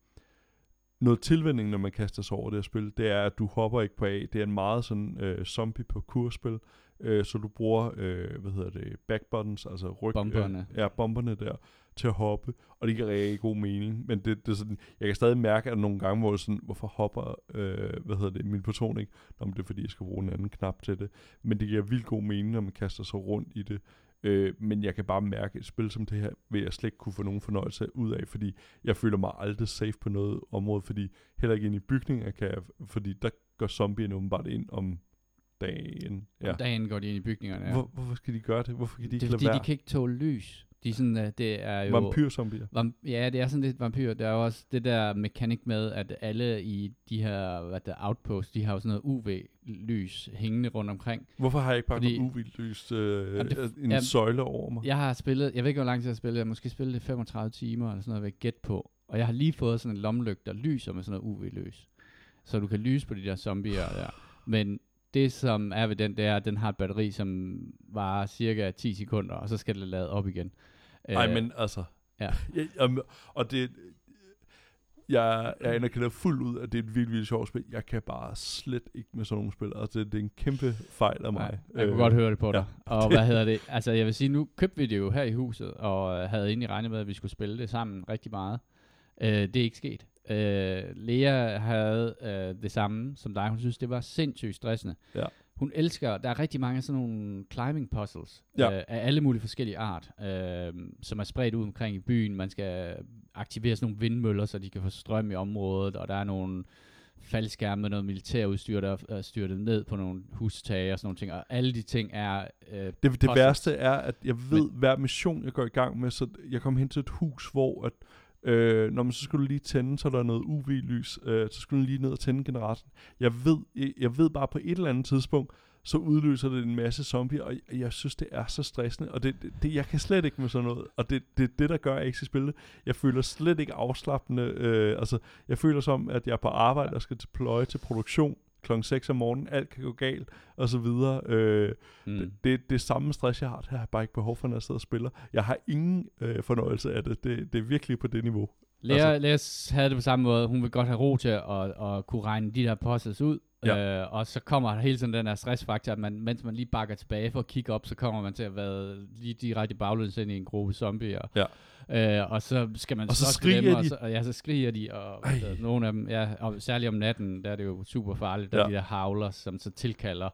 noget tilvænding, når man kaster sig over det her spil, det er, at du hopper ikke på A. Det er en meget sådan øh, zombie parkour-spil, øh, så du bruger, øh, hvad hedder det, back buttons, altså ryg... Bomberne. Øh, ja, bomberne der, til at hoppe, og det giver rigtig god mening, men det, det er sådan, jeg kan stadig mærke, at nogle gange, hvor det sådan, hvorfor hopper, øh, hvad hedder det, min person ikke, Nå, men det er fordi, jeg skal bruge en anden knap til det, men det giver vildt god mening, når man kaster sig rundt i det, øh, men jeg kan bare mærke, et spil som det her, vil jeg slet ikke kunne få nogen fornøjelse ud af, fordi jeg føler mig aldrig safe på noget område, fordi heller ikke ind i bygninger kan jeg, fordi der går zombien åbenbart ind om dagen. Ja. Om dagen går de ind i bygningerne. Ja. Hvor, hvorfor skal de gøre det? Hvorfor kan de det ikke er lade fordi, være? de kan ikke tåle lys. De er sådan, uh, det er jo... Vampyrzombier. Vam- ja, det er sådan lidt vampyr. Der er jo også det der mekanik med, at alle i de her hvad der, outposts, de har jo sådan noget UV-lys hængende rundt omkring. Hvorfor har jeg ikke bare Fordi- noget uvildt øh, Jamen, det- en jamen, søjle over mig? Jeg har spillet, jeg ved ikke, hvor lang tid jeg har spillet, jeg har måske spillet det 35 timer, eller sådan noget, jeg gætte på. Og jeg har lige fået sådan en lommelygte, der lyser med sådan noget UV-lys. Så du kan lyse på de der zombier der. Men det, som er ved den, det er, at den har et batteri, som varer cirka 10 sekunder, og så skal det lade op igen. Nej, Øh, men altså... ja. Jeg, jeg, og det... Jeg, jeg anerkender fuldt ud, at det er et virkelig, virkelig sjovt spil. Jeg kan bare slet ikke med sådan nogle spil. Altså, det, det er en kæmpe fejl af mig. Nej, jeg kunne godt høre det på ja. dig. Og hvad hedder det? Altså, jeg vil sige, nu købte vi det jo her i huset, og øh, havde egentlig regnet med, at vi skulle spille det sammen rigtig meget. Øh, det er ikke sket. Øh, Lea havde øh, det samme som dig. Hun synes, det var sindssygt stressende. Ja. Hun elsker, der er rigtig mange sådan nogle climbing puzzles, Ja. øh, af alle mulige forskellige art, øh, som er spredt ud omkring i byen. Man skal aktivere sådan nogle vindmøller, så de kan få strøm i området, og der er nogle faldskærme med noget militærudstyr, der er styrtet ned på nogle hustage og sådan nogle ting, og alle de ting er øh, Det, det værste er, at jeg ved, Men, hver mission, jeg går i gang med, så jeg kom hen til et hus, hvor at, øh, når man så skulle lige tænde, så er der noget UV-lys, øh, så skulle man lige ned og tænde generatoren. Jeg ved, jeg, jeg ved bare på et eller andet tidspunkt, så udløser det en masse zombier, og jeg, jeg synes, det er så stressende, og det, det, det, jeg kan slet ikke med sådan noget, og det er det, det, der gør, at jeg ikke skal spille det. Jeg føler slet ikke afslappende, øh, altså, jeg føler som, at jeg er på arbejde og skal deploye til produktion klokken 6 om morgenen, alt kan gå galt, og så videre. Øh, mm. det, det, det samme stress, jeg har. Det har jeg bare ikke behov for, når jeg sidder og spiller. Jeg har ingen øh, fornøjelse af det. det. Det er virkelig på det niveau. Lea, Altså- altså. Lea havde det på samme måde. Hun vil godt have ro til at, at kunne regne de der puzzles ud. Ja. Øh, og så kommer der hele tiden den der stressfaktor, at man, mens man lige bakker tilbage for at kigge op, så kommer man til at være lige direkte baglæns ind i en gruppe zombier. Ja. Øh, og så skal man Og så slås med dem, skriger og de. så, og ja, så skriger de, og Ej. øh, nogle af dem, ja, og særligt om natten, der er det jo super farligt, der Ja. de der havler, som så tilkalder.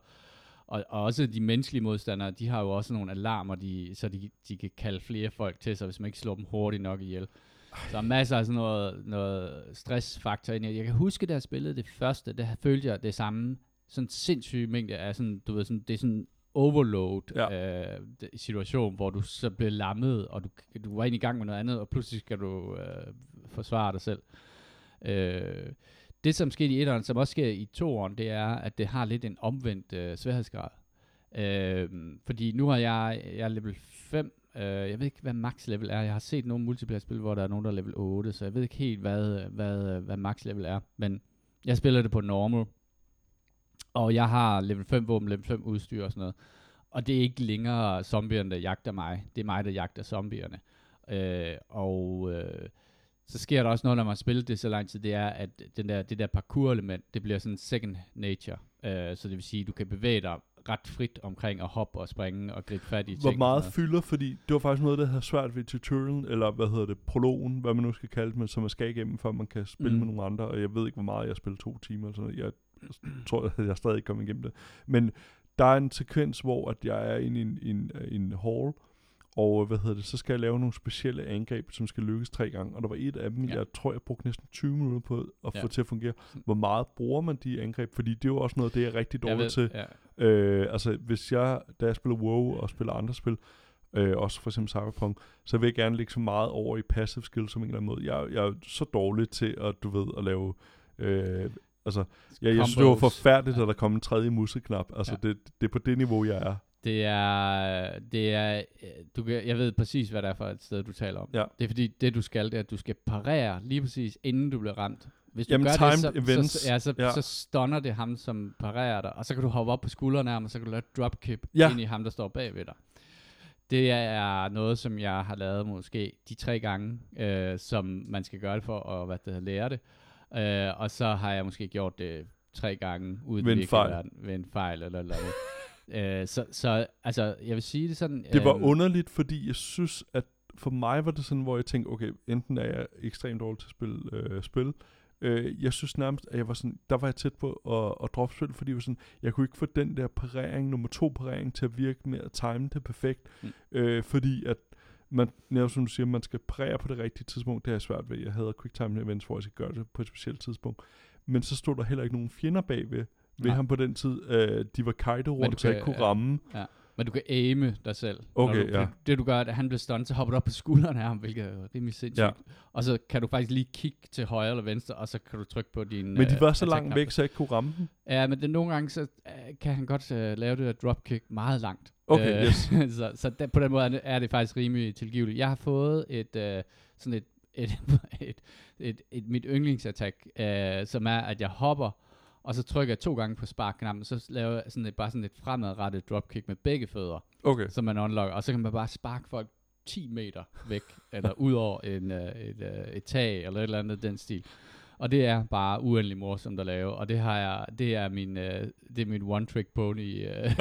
Og, og også de menneskelige modstandere, de har jo også nogle alarmer, de, så de, de kan kalde flere folk til sig, hvis man ikke slår dem hurtigt nok ihjel. Så der er masser af sådan noget, noget stressfaktor ind i. Jeg kan huske, da jeg spillede det første, der følte jeg det samme, sådan sindssyg mængde af sådan, du ved, sådan, det er sådan overload Ja. øh, situation, hvor du så bliver lammet, og du, du var egentlig i gang med noget andet, og pludselig skal du øh, forsvare dig selv. Øh, det, som skete i etteren, som også sker i toeren, det er, at det har lidt en omvendt øh, sværhedsgrad. Øh, fordi nu har jeg, jeg er level 5, øh, jeg ved ikke, hvad max level er. Jeg har set nogle multiplayer-spil, hvor der er nogen, der er level 8, så jeg ved ikke helt, hvad, hvad, øh, hvad max level er. Men jeg spiller det på normal, og jeg har level 5 våben, level 5 udstyr og sådan noget. Og det er ikke længere zombierne, der jagter mig. Det er mig, der jagter zombierne. Øh, og øh, så sker der også noget, når man spiller det så lang tid, det er, at den der, det der parkour-element, det bliver sådan second nature. Øh, så det vil sige, at du kan bevæge dig ret frit omkring at hoppe og springe og gribe fat i ting. Hvor meget fylder, fordi det var faktisk noget, der havde svært ved tutorialen, eller hvad hedder det, prologen, hvad man nu skal kalde det, men som man skal igennem, før man kan spille Mm. med nogle andre, og jeg ved ikke, hvor meget jeg har spillet to timer, eller sådan noget. Jeg tror, at jeg stadig ikke kommet igennem det. Men der er en sekvens, hvor at jeg er inde i en, en, i en hall, og hvad hedder det, så skal jeg lave nogle specielle angreb, som skal lykkes tre gange, og der var et af dem, Ja. jeg tror, jeg brugte næsten 20 minutter på at Ja. få til at fungere. Hvor meget bruger man de angreb? Fordi det er jo også noget, det er rigtig Jeg dårlig ved, til. Ja. Øh, altså, hvis jeg, da jeg spiller WoW og spiller andre spil, øh, også for eksempel Cyberpunk, så vil jeg gerne lægge så meget over i passive skill som en eller anden måde. Jeg, jeg er så dårlig til at, du ved, at lave... Øh, altså, jeg, jeg synes, det var forfærdeligt, Ja. at der kom en tredje museknap. Altså, Ja. det, det er på det niveau, jeg er. Det er, det er, øh, du kan, jeg ved præcis, hvad det er for et sted, du taler om. Ja. Det er fordi, det du skal, det er, at du skal parere lige præcis, inden du bliver ramt. Hvis du Jamen, gør timed det, så, events, så, ja, så, ja. så stunner det ham, som parerer dig, og så kan du hoppe op på skuldrene af ham, og så kan du lave et dropkick Ja. ind i ham, der står bagved dig. Det er noget, som jeg har lavet måske de tre gange, øh, som man skal gøre det for at hvad det hedder, lære det. Øh, og så har jeg måske gjort det tre gange uden Ved en fejl. ved en fejl eller noget. Øh, så, så altså, jeg vil sige det sådan... Det var øhm, underligt, fordi jeg synes, at for mig var det sådan, hvor jeg tænkte, okay, enten er jeg ekstremt dårlig til at spille øh, spil, øh, jeg synes nærmest, at jeg var sådan, der var jeg tæt på at, at droppe spil, fordi jeg var sådan, jeg kunne ikke få den der parering, nummer to parering, til at virke med at time det perfekt, Mm. øh, fordi at man, netop som du siger, man skal parere på det rigtige tidspunkt, det er svært ved. Jeg havde quick time events, hvor jeg skal gøre det på et specielt tidspunkt. Men så stod der heller ikke nogen fjender bagved ved Nej. ham på den tid. Øh, de var kajte rundt, så jeg ikke kunne ja. ramme. Men du kan aime dig selv. Okay, du, ja. det, det du gør, at han bliver stunt, så hopper du op på skuldrene af ham, hvilket er rimelig sindssygt. Ja. Og så kan du faktisk lige kigge til højre eller venstre, og så kan du trykke på din Men de øh, var så langt væk, så jeg ikke kunne ramme dem. Ja, men det, nogle gange så øh, kan han godt øh, lave det der dropkick meget langt. Okay, yes. så så der, på den måde er det, faktisk rimelig tilgiveligt. Jeg har fået et øh, sådan et, et, et, et, et mit yndlingsattack, øh, som er, at jeg hopper, og så trykker jeg to gange på sparkknappen, så laver jeg sådan et, bare sådan et fremadrettet dropkick med begge fødder, Okay. som man unlocker, og så kan man bare sparke folk 10 meter væk, eller ud over en, øh, et, øh, et tag, eller et eller andet den stil. Og det er bare uendelig morsomt at lave, og det har jeg, det er min, øh, det er min one trick pony, øh,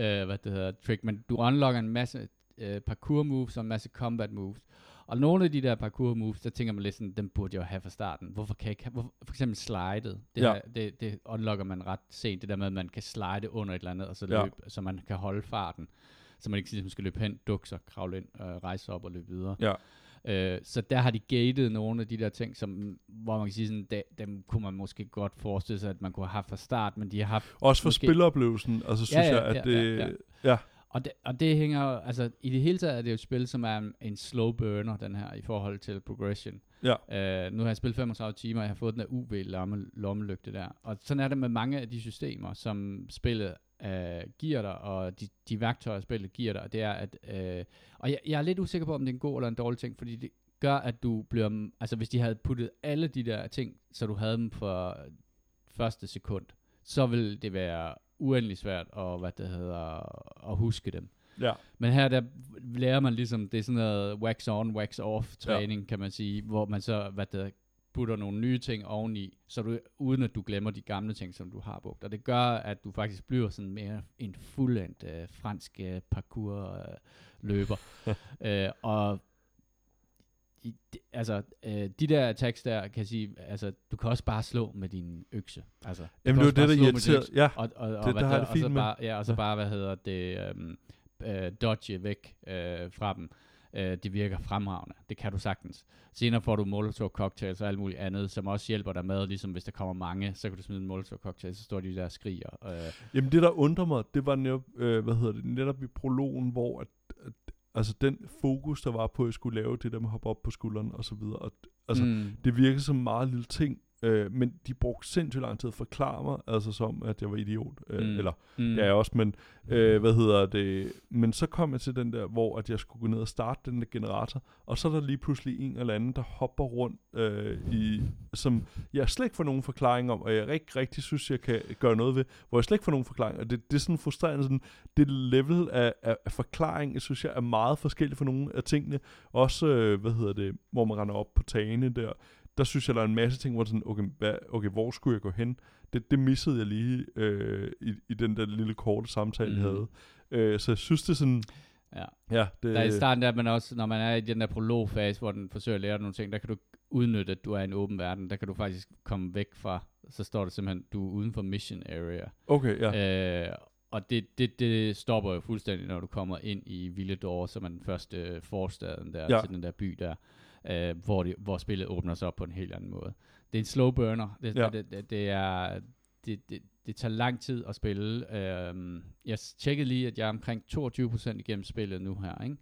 øh, hvad det hedder, trick, men du unlocker en masse øh, parkour moves og en masse combat moves, Og nogle af de der parkour moves, der tænker man lidt sådan, dem burde jeg jo have fra starten. Hvorfor kan jeg ikke have, hvor, for eksempel slidet, det, Ja. ja. det, det unlocker man ret sent, det der med, at man kan slide under et eller andet, og så Ja. løbe, så man kan holde farten. Så man ikke ligesom skal løbe hen, dukke sig, kravle ind, øh, rejse op og løbe videre. Ja. Øh, så der har de gated nogle af de der ting, som, hvor man kan sige sådan, da, dem kunne man måske godt forestille sig, at man kunne have haft fra start, men de har haft Også for Måske- spilleroplevelsen, altså synes Ja, ja, jeg, at ja, det... ja, Ja, ja. Og det, og det hænger altså i det hele taget er det jo et spil, som er en, en slow burner, den her, i forhold til progression. Ja. Uh, nu har jeg spillet 35 timer, og jeg har fået den der UV-lomme, lommelygte der. Og sådan er det med mange af de systemer, som spillet uh, giver dig, og de, de værktøjer, spillet giver dig, det er at, uh, og jeg, jeg er lidt usikker på, om det er en god eller en dårlig ting, fordi det gør, at du bliver, altså hvis de havde puttet alle de der ting, så du havde dem for første sekund, så vil det være uendelig svært at, hvad det hedder, at huske dem. ja. Men her der lærer man ligesom, det er sådan noget wax on, wax off træning, ja. kan man sige, hvor man så, hvad det putter nogle nye ting oveni, så du, uden at du glemmer de gamle ting, som du har brugt. Og det gør, at du faktisk bliver sådan mere en fuldendt øh, fransk øh, parkour øh, løber. øh, og i, altså, øh, de der attacks der, kan sige, altså, du kan også bare slå med din økse. Altså, Jamen det er det, der irriterer. Ja, og, og, og, Det- hvad der har det og så fint med. bare, ja, og så Ja. bare, hvad hedder det, øhm, øh, dodge væk øh, fra dem. Øh, det virker fremragende. Det kan du sagtens. Senere får du molotov cocktails og alt muligt andet, som også hjælper dig med, ligesom hvis der kommer mange, så kan du smide en molotov cocktail, så står de der og skriger. Øh, Jamen det, der undrer mig, det var netop, øh, hvad hedder det, netop i prologen, hvor at, altså den fokus, der var på, at jeg skulle lave det der med at hoppe op på skulderen og så videre. Og, altså, mm. det virkede som en meget lille ting, øh, men de brugte sindssygt lang tid at forklare mig, altså som, at jeg var idiot. Øh, Mm. Eller, mm, det er jeg også, men øh, hvad hedder det? Men så kom jeg til den der, hvor at jeg skulle gå ned og starte den der generator, og så er der lige pludselig en eller anden, der hopper rundt øh, i, som jeg slet ikke får nogen forklaring om, og jeg ikke rigtig synes, jeg kan gøre noget ved, hvor jeg slet ikke får nogen forklaring, og det, det er sådan frustrerende, sådan, det level af, af, af forklaring, jeg synes jeg er meget forskelligt for nogle af tingene, også, øh, hvad hedder det, hvor man render op på tagene der, der synes jeg, der er en masse ting, hvor sådan, okay, hvad, okay hvor skulle jeg gå hen? Det, det missede jeg lige øh, i, i den der lille korte samtale, mm. jeg Mhm. havde. Øh, så jeg synes, det er sådan, ja. ja, det, Der er i starten der, men også når man er i den der prologfase, hvor den forsøger at lære dig nogle ting, der kan du udnytte, at du er i en åben verden. Der kan du faktisk komme væk fra, så står det simpelthen, du er uden for mission area. okay, ja. Øh, og det, det, det stopper jo fuldstændig, når du kommer ind i Villedor, som er den første forstaden der, ja. til den der by der, øh, hvor, det, hvor spillet åbner sig op på en helt anden måde. Det er en slow burner. Det, Ja. det, det, det er... Det, det, det tager lang tid at spille. Øhm, jeg tjekkede lige, at jeg er omkring 22% igennem spillet nu her, ikke?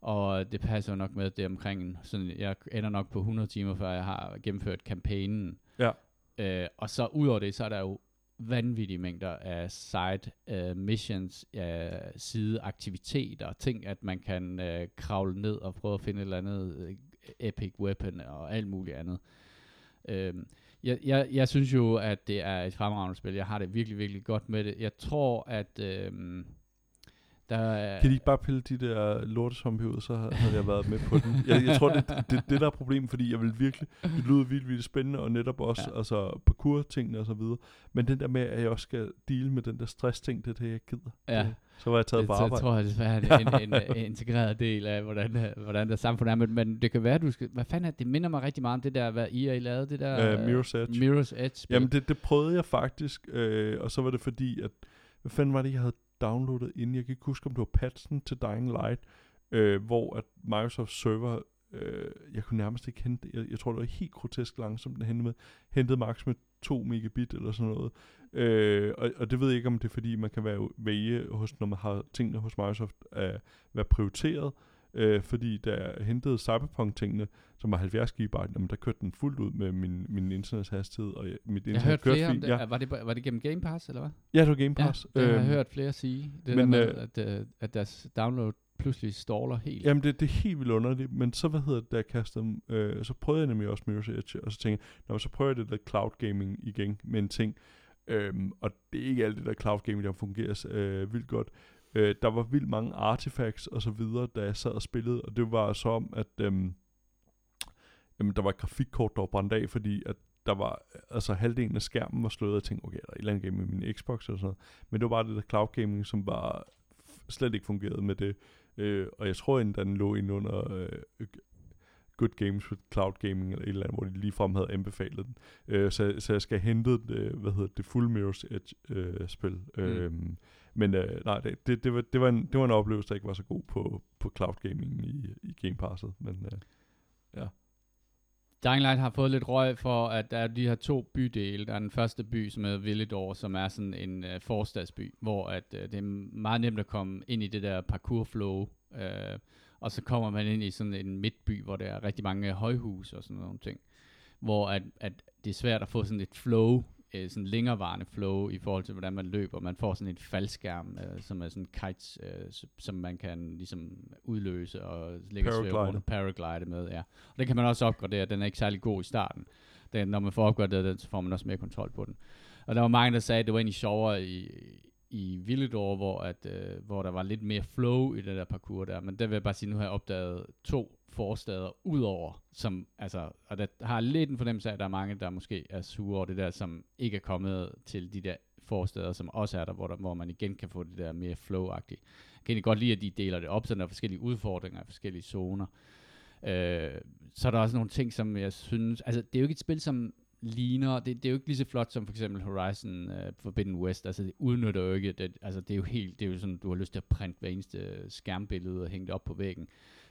Og det passer jo nok med, at det er omkring, sådan, jeg ender nok på 100 timer, før jeg har gennemført kampagnen. Ja. Øh, og så ud over det, så er der jo vanvittige mængder af side uh, missions, uh, sideaktiviteter, ting, at man kan uh, kravle ned og prøve at finde et eller andet epic weapon og alt muligt andet. Øhm, jeg, jeg, jeg synes jo, at det er et fremragende spil. Jeg har det virkelig, virkelig godt med det. Jeg tror, at øhm, der er... Kan de ikke bare pille de der lortezombie ud, så havde jeg været med på den. Jeg, jeg tror, det er det, det, der er problemet, fordi jeg vil virkelig, det lyder vildt, vildt spændende, og netop også ja. Altså, parkour-tingene og så videre. Men den der med, at jeg også skal deal med den der stress-ting, det er det, jeg gider. Ja. Det, så var jeg taget det, på så arbejde. tror jeg desværre, det er en, en, en integreret del af, hvordan, hvordan der samfund er. Men, men det kan være, du skal... Hvad fanden er det? Minder mig rigtig meget om det der, hvad EA lavede, det der... Øh, Mirror's Edge. Mirror's Edge. Jamen, det, det prøvede jeg faktisk, øh, og så var det fordi, at, hvad fanden var det, jeg havde downloadet inden? Jeg kan ikke huske, om det var patchen til Dying Light, øh, hvor at Microsoft server, øh, jeg kunne nærmest ikke hente, jeg, jeg tror, det var helt grotesk langsomt, den hentede med, hentede max med 2 megabit eller sådan noget. Øh, og, og det ved jeg ikke, om det er fordi, man kan være vælge, hos, når man har tingene hos Microsoft, at være prioriteret, øh, fordi da jeg hentede Cyberpunk-tingene, som var 70 GB, jamen der kørte den fuldt ud med min, min internethastighed, og jeg, mit jeg internet har hørt kørte flere om fint. det. Ja. Var, det. var det gennem Game Pass, eller hvad? Ja, det var Game Pass. Ja, det har jeg Øhm, hørt flere sige. Det men, der med, øh, at, øh, at deres download pludselig ståler helt. Jamen, det, det er helt vildt underligt, men så, hvad hedder det, da jeg kastede øh, så prøvede jeg nemlig også Mirror's Edge, og så tænkte jeg, Nå, så prøver jeg det der cloud gaming igen med en ting, øhm, og det er ikke alt det der cloud gaming, der fungerer øh, vildt godt. Øh, der var vildt mange artifacts og så videre, da jeg sad og spillede, og det var så om, at øhm, jamen, der var et grafikkort, der var brændt af, fordi at der var, altså halvdelen af skærmen var slået, og jeg tænkte, okay, er der et eller andet game med min Xbox eller sådan noget. Men det var bare det der cloud gaming, som bare f- slet ikke fungerede med det. Øh, og jeg tror endda, den lå inde under øh, Good Games with Cloud Gaming, eller et eller andet, hvor de ligefrem havde anbefalet den. Øh, så, så jeg skal hente det, hvad hedder det, Full Mirror's Edge øh, spil. Mm. Øhm, men øh, nej, det, det, det, var, det, var en, det var en oplevelse, der ikke var så god på, på cloud gaming i, i Game Passet, men øh, ja. Dying Light har fået lidt røg for, at der er de her to bydele. Der er den første by, som hedder Villedor, som er sådan en øh, forstadsby, hvor at, øh, det er meget nemt at komme ind i det der parkour flow. Uh, øh, og så kommer man ind i sådan en midtby, hvor der er rigtig mange højhus og sådan nogle ting. Hvor at, at det er svært at få sådan et flow øh, sådan længerevarende flow i forhold til, hvordan man løber. Man får sådan en faldskærm, øh, som er sådan kites, øh, som man kan ligesom udløse og lægge paraglide. paraglide med. Ja. Og den kan man også opgradere. Den er ikke særlig god i starten. Den, når man får opgraderet den, så får man også mere kontrol på den. Og der var mange, der sagde, at det var egentlig sjovere i, i Villedor, hvor, at, øh, hvor der var lidt mere flow i det der parkour der. Men der vil jeg bare sige, nu har jeg opdaget to forstader udover, som, altså, og der har lidt en fornemmelse af, at der er mange, der måske er sure over det der, som ikke er kommet til de der forsteder, som også er der, hvor, der, hvor man igen kan få det der mere flow-agtigt. Jeg kan egentlig godt lide, at de deler det op, så der er forskellige udfordringer i forskellige zoner. Øh, så er der også nogle ting, som jeg synes, altså det er jo ikke et spil, som ligner, det, det er jo ikke lige så flot som for eksempel Horizon øh, Forbidden West, altså det udnytter jo ikke, det, altså det er jo helt, det er jo sådan, du har lyst til at printe hver eneste skærmbillede og hænge det op på væggen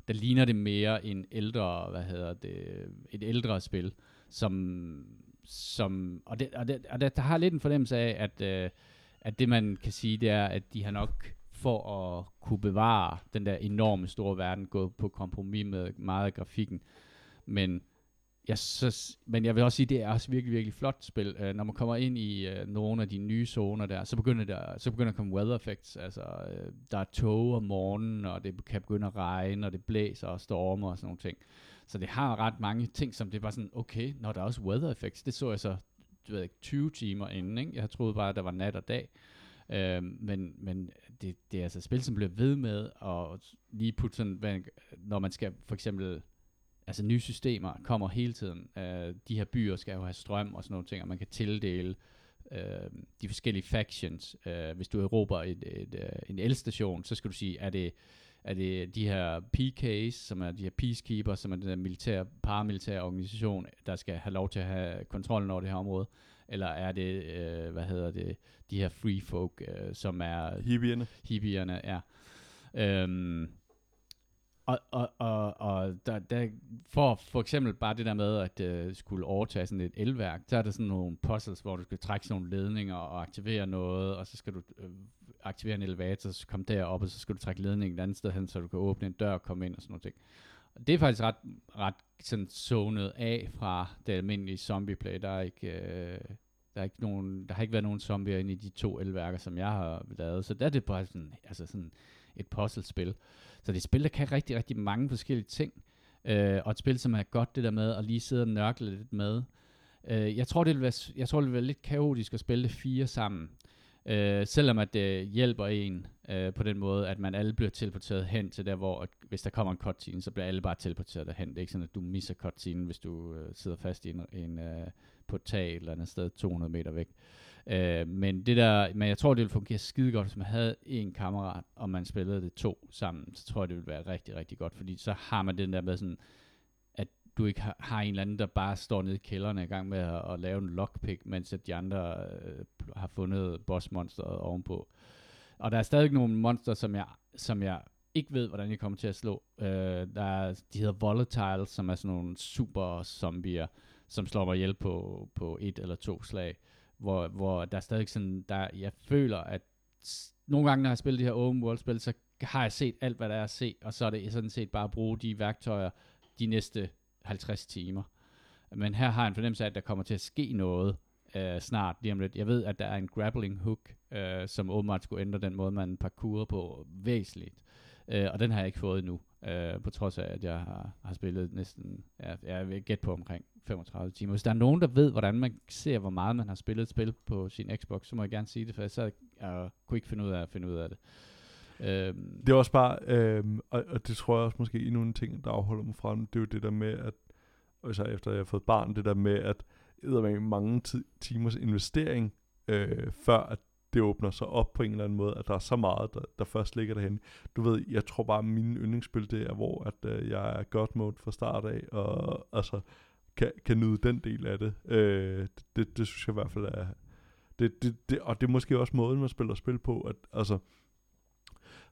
der ligner det mere en ældre, hvad hedder det, et ældre spil, som, som og, det, og, det, og det, der har lidt en fornemmelse af, at, øh, at det man kan sige, det er, at de har nok for at kunne bevare den der enorme store verden, gået på kompromis med meget af grafikken. Men jeg, så, men jeg vil også sige, det er også virkelig, virkelig flot spil. Uh, når man kommer ind i uh, nogle af de nye zoner der, så begynder der, så begynder der at komme weather effects. Altså, uh, der er tog om morgenen, og det kan begynde at regne, og det blæser og stormer og sådan nogle ting. Så det har ret mange ting, som det er bare sådan, okay, når der er også weather effects, det så jeg så, du ved 20 timer inden, ikke? Jeg troede bare, at der var nat og dag. Uh, men men det, det er altså et spil, som bliver ved med at lige putte sådan, når man skal for eksempel altså nye systemer kommer hele tiden. Uh, de her byer skal jo have strøm og sådan nogle ting, og man kan tildele uh, de forskellige factions. Uh, hvis du erobrer et, et, uh, en elstation, så skal du sige, er det, er det de her PK's, som er de her peacekeepers, som er den der militære, paramilitære organisation, der skal have lov til at have kontrollen over det her område, eller er det, uh, hvad hedder det, de her free folk, uh, som er... Hippierne. Hippierne, ja. Um, og, og, og, der, der, for for eksempel bare det der med at øh, skulle overtage sådan et elværk, så er der sådan nogle puzzles, hvor du skal trække sådan nogle ledninger og aktivere noget, og så skal du øh, aktivere en elevator, så komme derop, og så skal du trække ledningen et andet sted hen, så du kan åbne en dør og komme ind og sådan noget ting. Og det er faktisk ret, ret sådan zonet af fra det almindelige zombieplay. Der er ikke, øh, der, er ikke nogen, der har ikke været nogen zombier inde i de to elværker, som jeg har lavet. Så der er det bare sådan, altså sådan et puzzlespil. Så det er et spil, der kan rigtig, rigtig mange forskellige ting. Øh, og et spil, som er godt det der med at lige sidde og nørkle lidt med. Øh, jeg, tror, det vil være, jeg tror, det vil være lidt kaotisk at spille det fire sammen. Øh, selvom at det hjælper en øh, på den måde, at man alle bliver teleporteret hen til der, hvor at, hvis der kommer en cutscene, så bliver alle bare teleporteret derhen. Det er ikke sådan, at du misser cutscene, hvis du øh, sidder fast i en, en, øh, på et tag et eller andet sted 200 meter væk. Øh, Øh, men, det der, men jeg tror, det ville fungere skide godt, hvis man havde en kammerat, og man spillede det to sammen. Så tror jeg, det ville være rigtig, rigtig godt, fordi så har man den der med sådan, at du ikke har, har en eller anden, der bare står nede i kælderen i gang med at, at lave en lockpick, mens at de andre øh, har fundet bossmonsteret ovenpå. Og der er stadig nogle monster, som jeg, som jeg ikke ved, hvordan jeg kommer til at slå. Øh, der er, de hedder Volatiles, som er sådan nogle super zombier, som slår mig ihjel på, på et eller to slag hvor, hvor der er stadig sådan, der, jeg føler, at nogle gange, når jeg spiller de her open world spil, så har jeg set alt, hvad der er at se, og så er det sådan set bare at bruge de værktøjer de næste 50 timer. Men her har jeg en fornemmelse af, at der kommer til at ske noget øh, snart, lige om lidt. Jeg ved, at der er en grappling hook, øh, som åbenbart skulle ændre den måde, man parkourer på væsentligt. Øh, og den har jeg ikke fået endnu, øh, på trods af, at jeg har, har spillet næsten, ja, jeg vil gætte på omkring 35 timer. Hvis der er nogen, der ved, hvordan man ser, hvor meget man har spillet et spil på sin Xbox, så må jeg gerne sige det, for jeg sad og kunne ikke finde ud af at finde ud af det. Øhm. Det er også bare, øhm, og, og det tror jeg også måske endnu en ting, der afholder mig fra, det er jo det der med, at, og så efter jeg har fået barn, det der med, at med mange timers investering, øh, før at det åbner sig op på en eller anden måde, at der er så meget, der, der først ligger derhen. Du ved, jeg tror bare, at mine yndlingsspil, det er, hvor at, øh, jeg er godt mode fra start af, og altså, kan, kan nyde den del af det. Øh, det, det synes jeg i hvert fald er... Det, det, det, og det er måske også måden, man spiller spil på, at altså,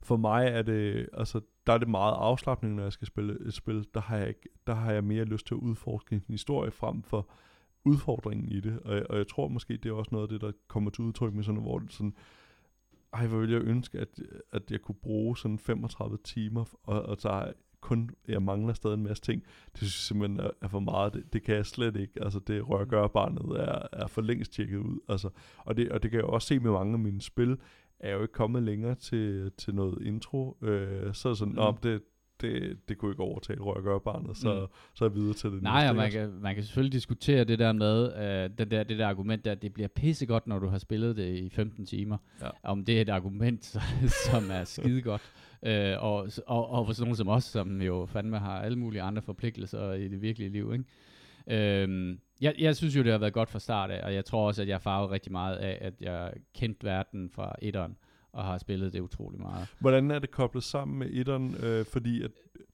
for mig er det, altså, der er det meget afslappning, når jeg skal spille et spil. Der har jeg, ikke, der har jeg mere lyst til at udforske en historie frem for udfordringen i det. Og, og jeg tror måske, det er også noget af det, der kommer til udtryk med sådan, hvor det sådan, ej, hvor ville jeg ønske, at, at jeg kunne bruge sådan 35 timer, og, og er kun, jeg mangler stadig en masse ting. Det synes jeg simpelthen er, er for meget. Det, det kan jeg slet ikke. Altså, det rørgørbarnet er, er for længst tjekket ud. Altså, og, det, og det kan jeg også se med mange af mine spil, er jo ikke kommet længere til, til noget intro. Øh, så er sådan, mm. det, det, det kunne ikke overtale rørgørbarnet, så, mm. så er jeg videre til det Nej, og man kan, man kan selvfølgelig diskutere det der med, øh, det, der, det der argument der, det bliver pissegodt, når du har spillet det i 15 timer. Ja. Om det er et argument, som er skide godt. Øh, og, og, og for sådan nogen som os, som jo fandme har alle mulige andre forpligtelser i det virkelige liv, ikke? Øhm, jeg, jeg synes jo, det har været godt fra start af, og jeg tror også, at jeg farvet rigtig meget af, at jeg kendte verden fra etteren, og har spillet det utrolig meget. Hvordan er det koblet sammen med etteren? Øh, fordi at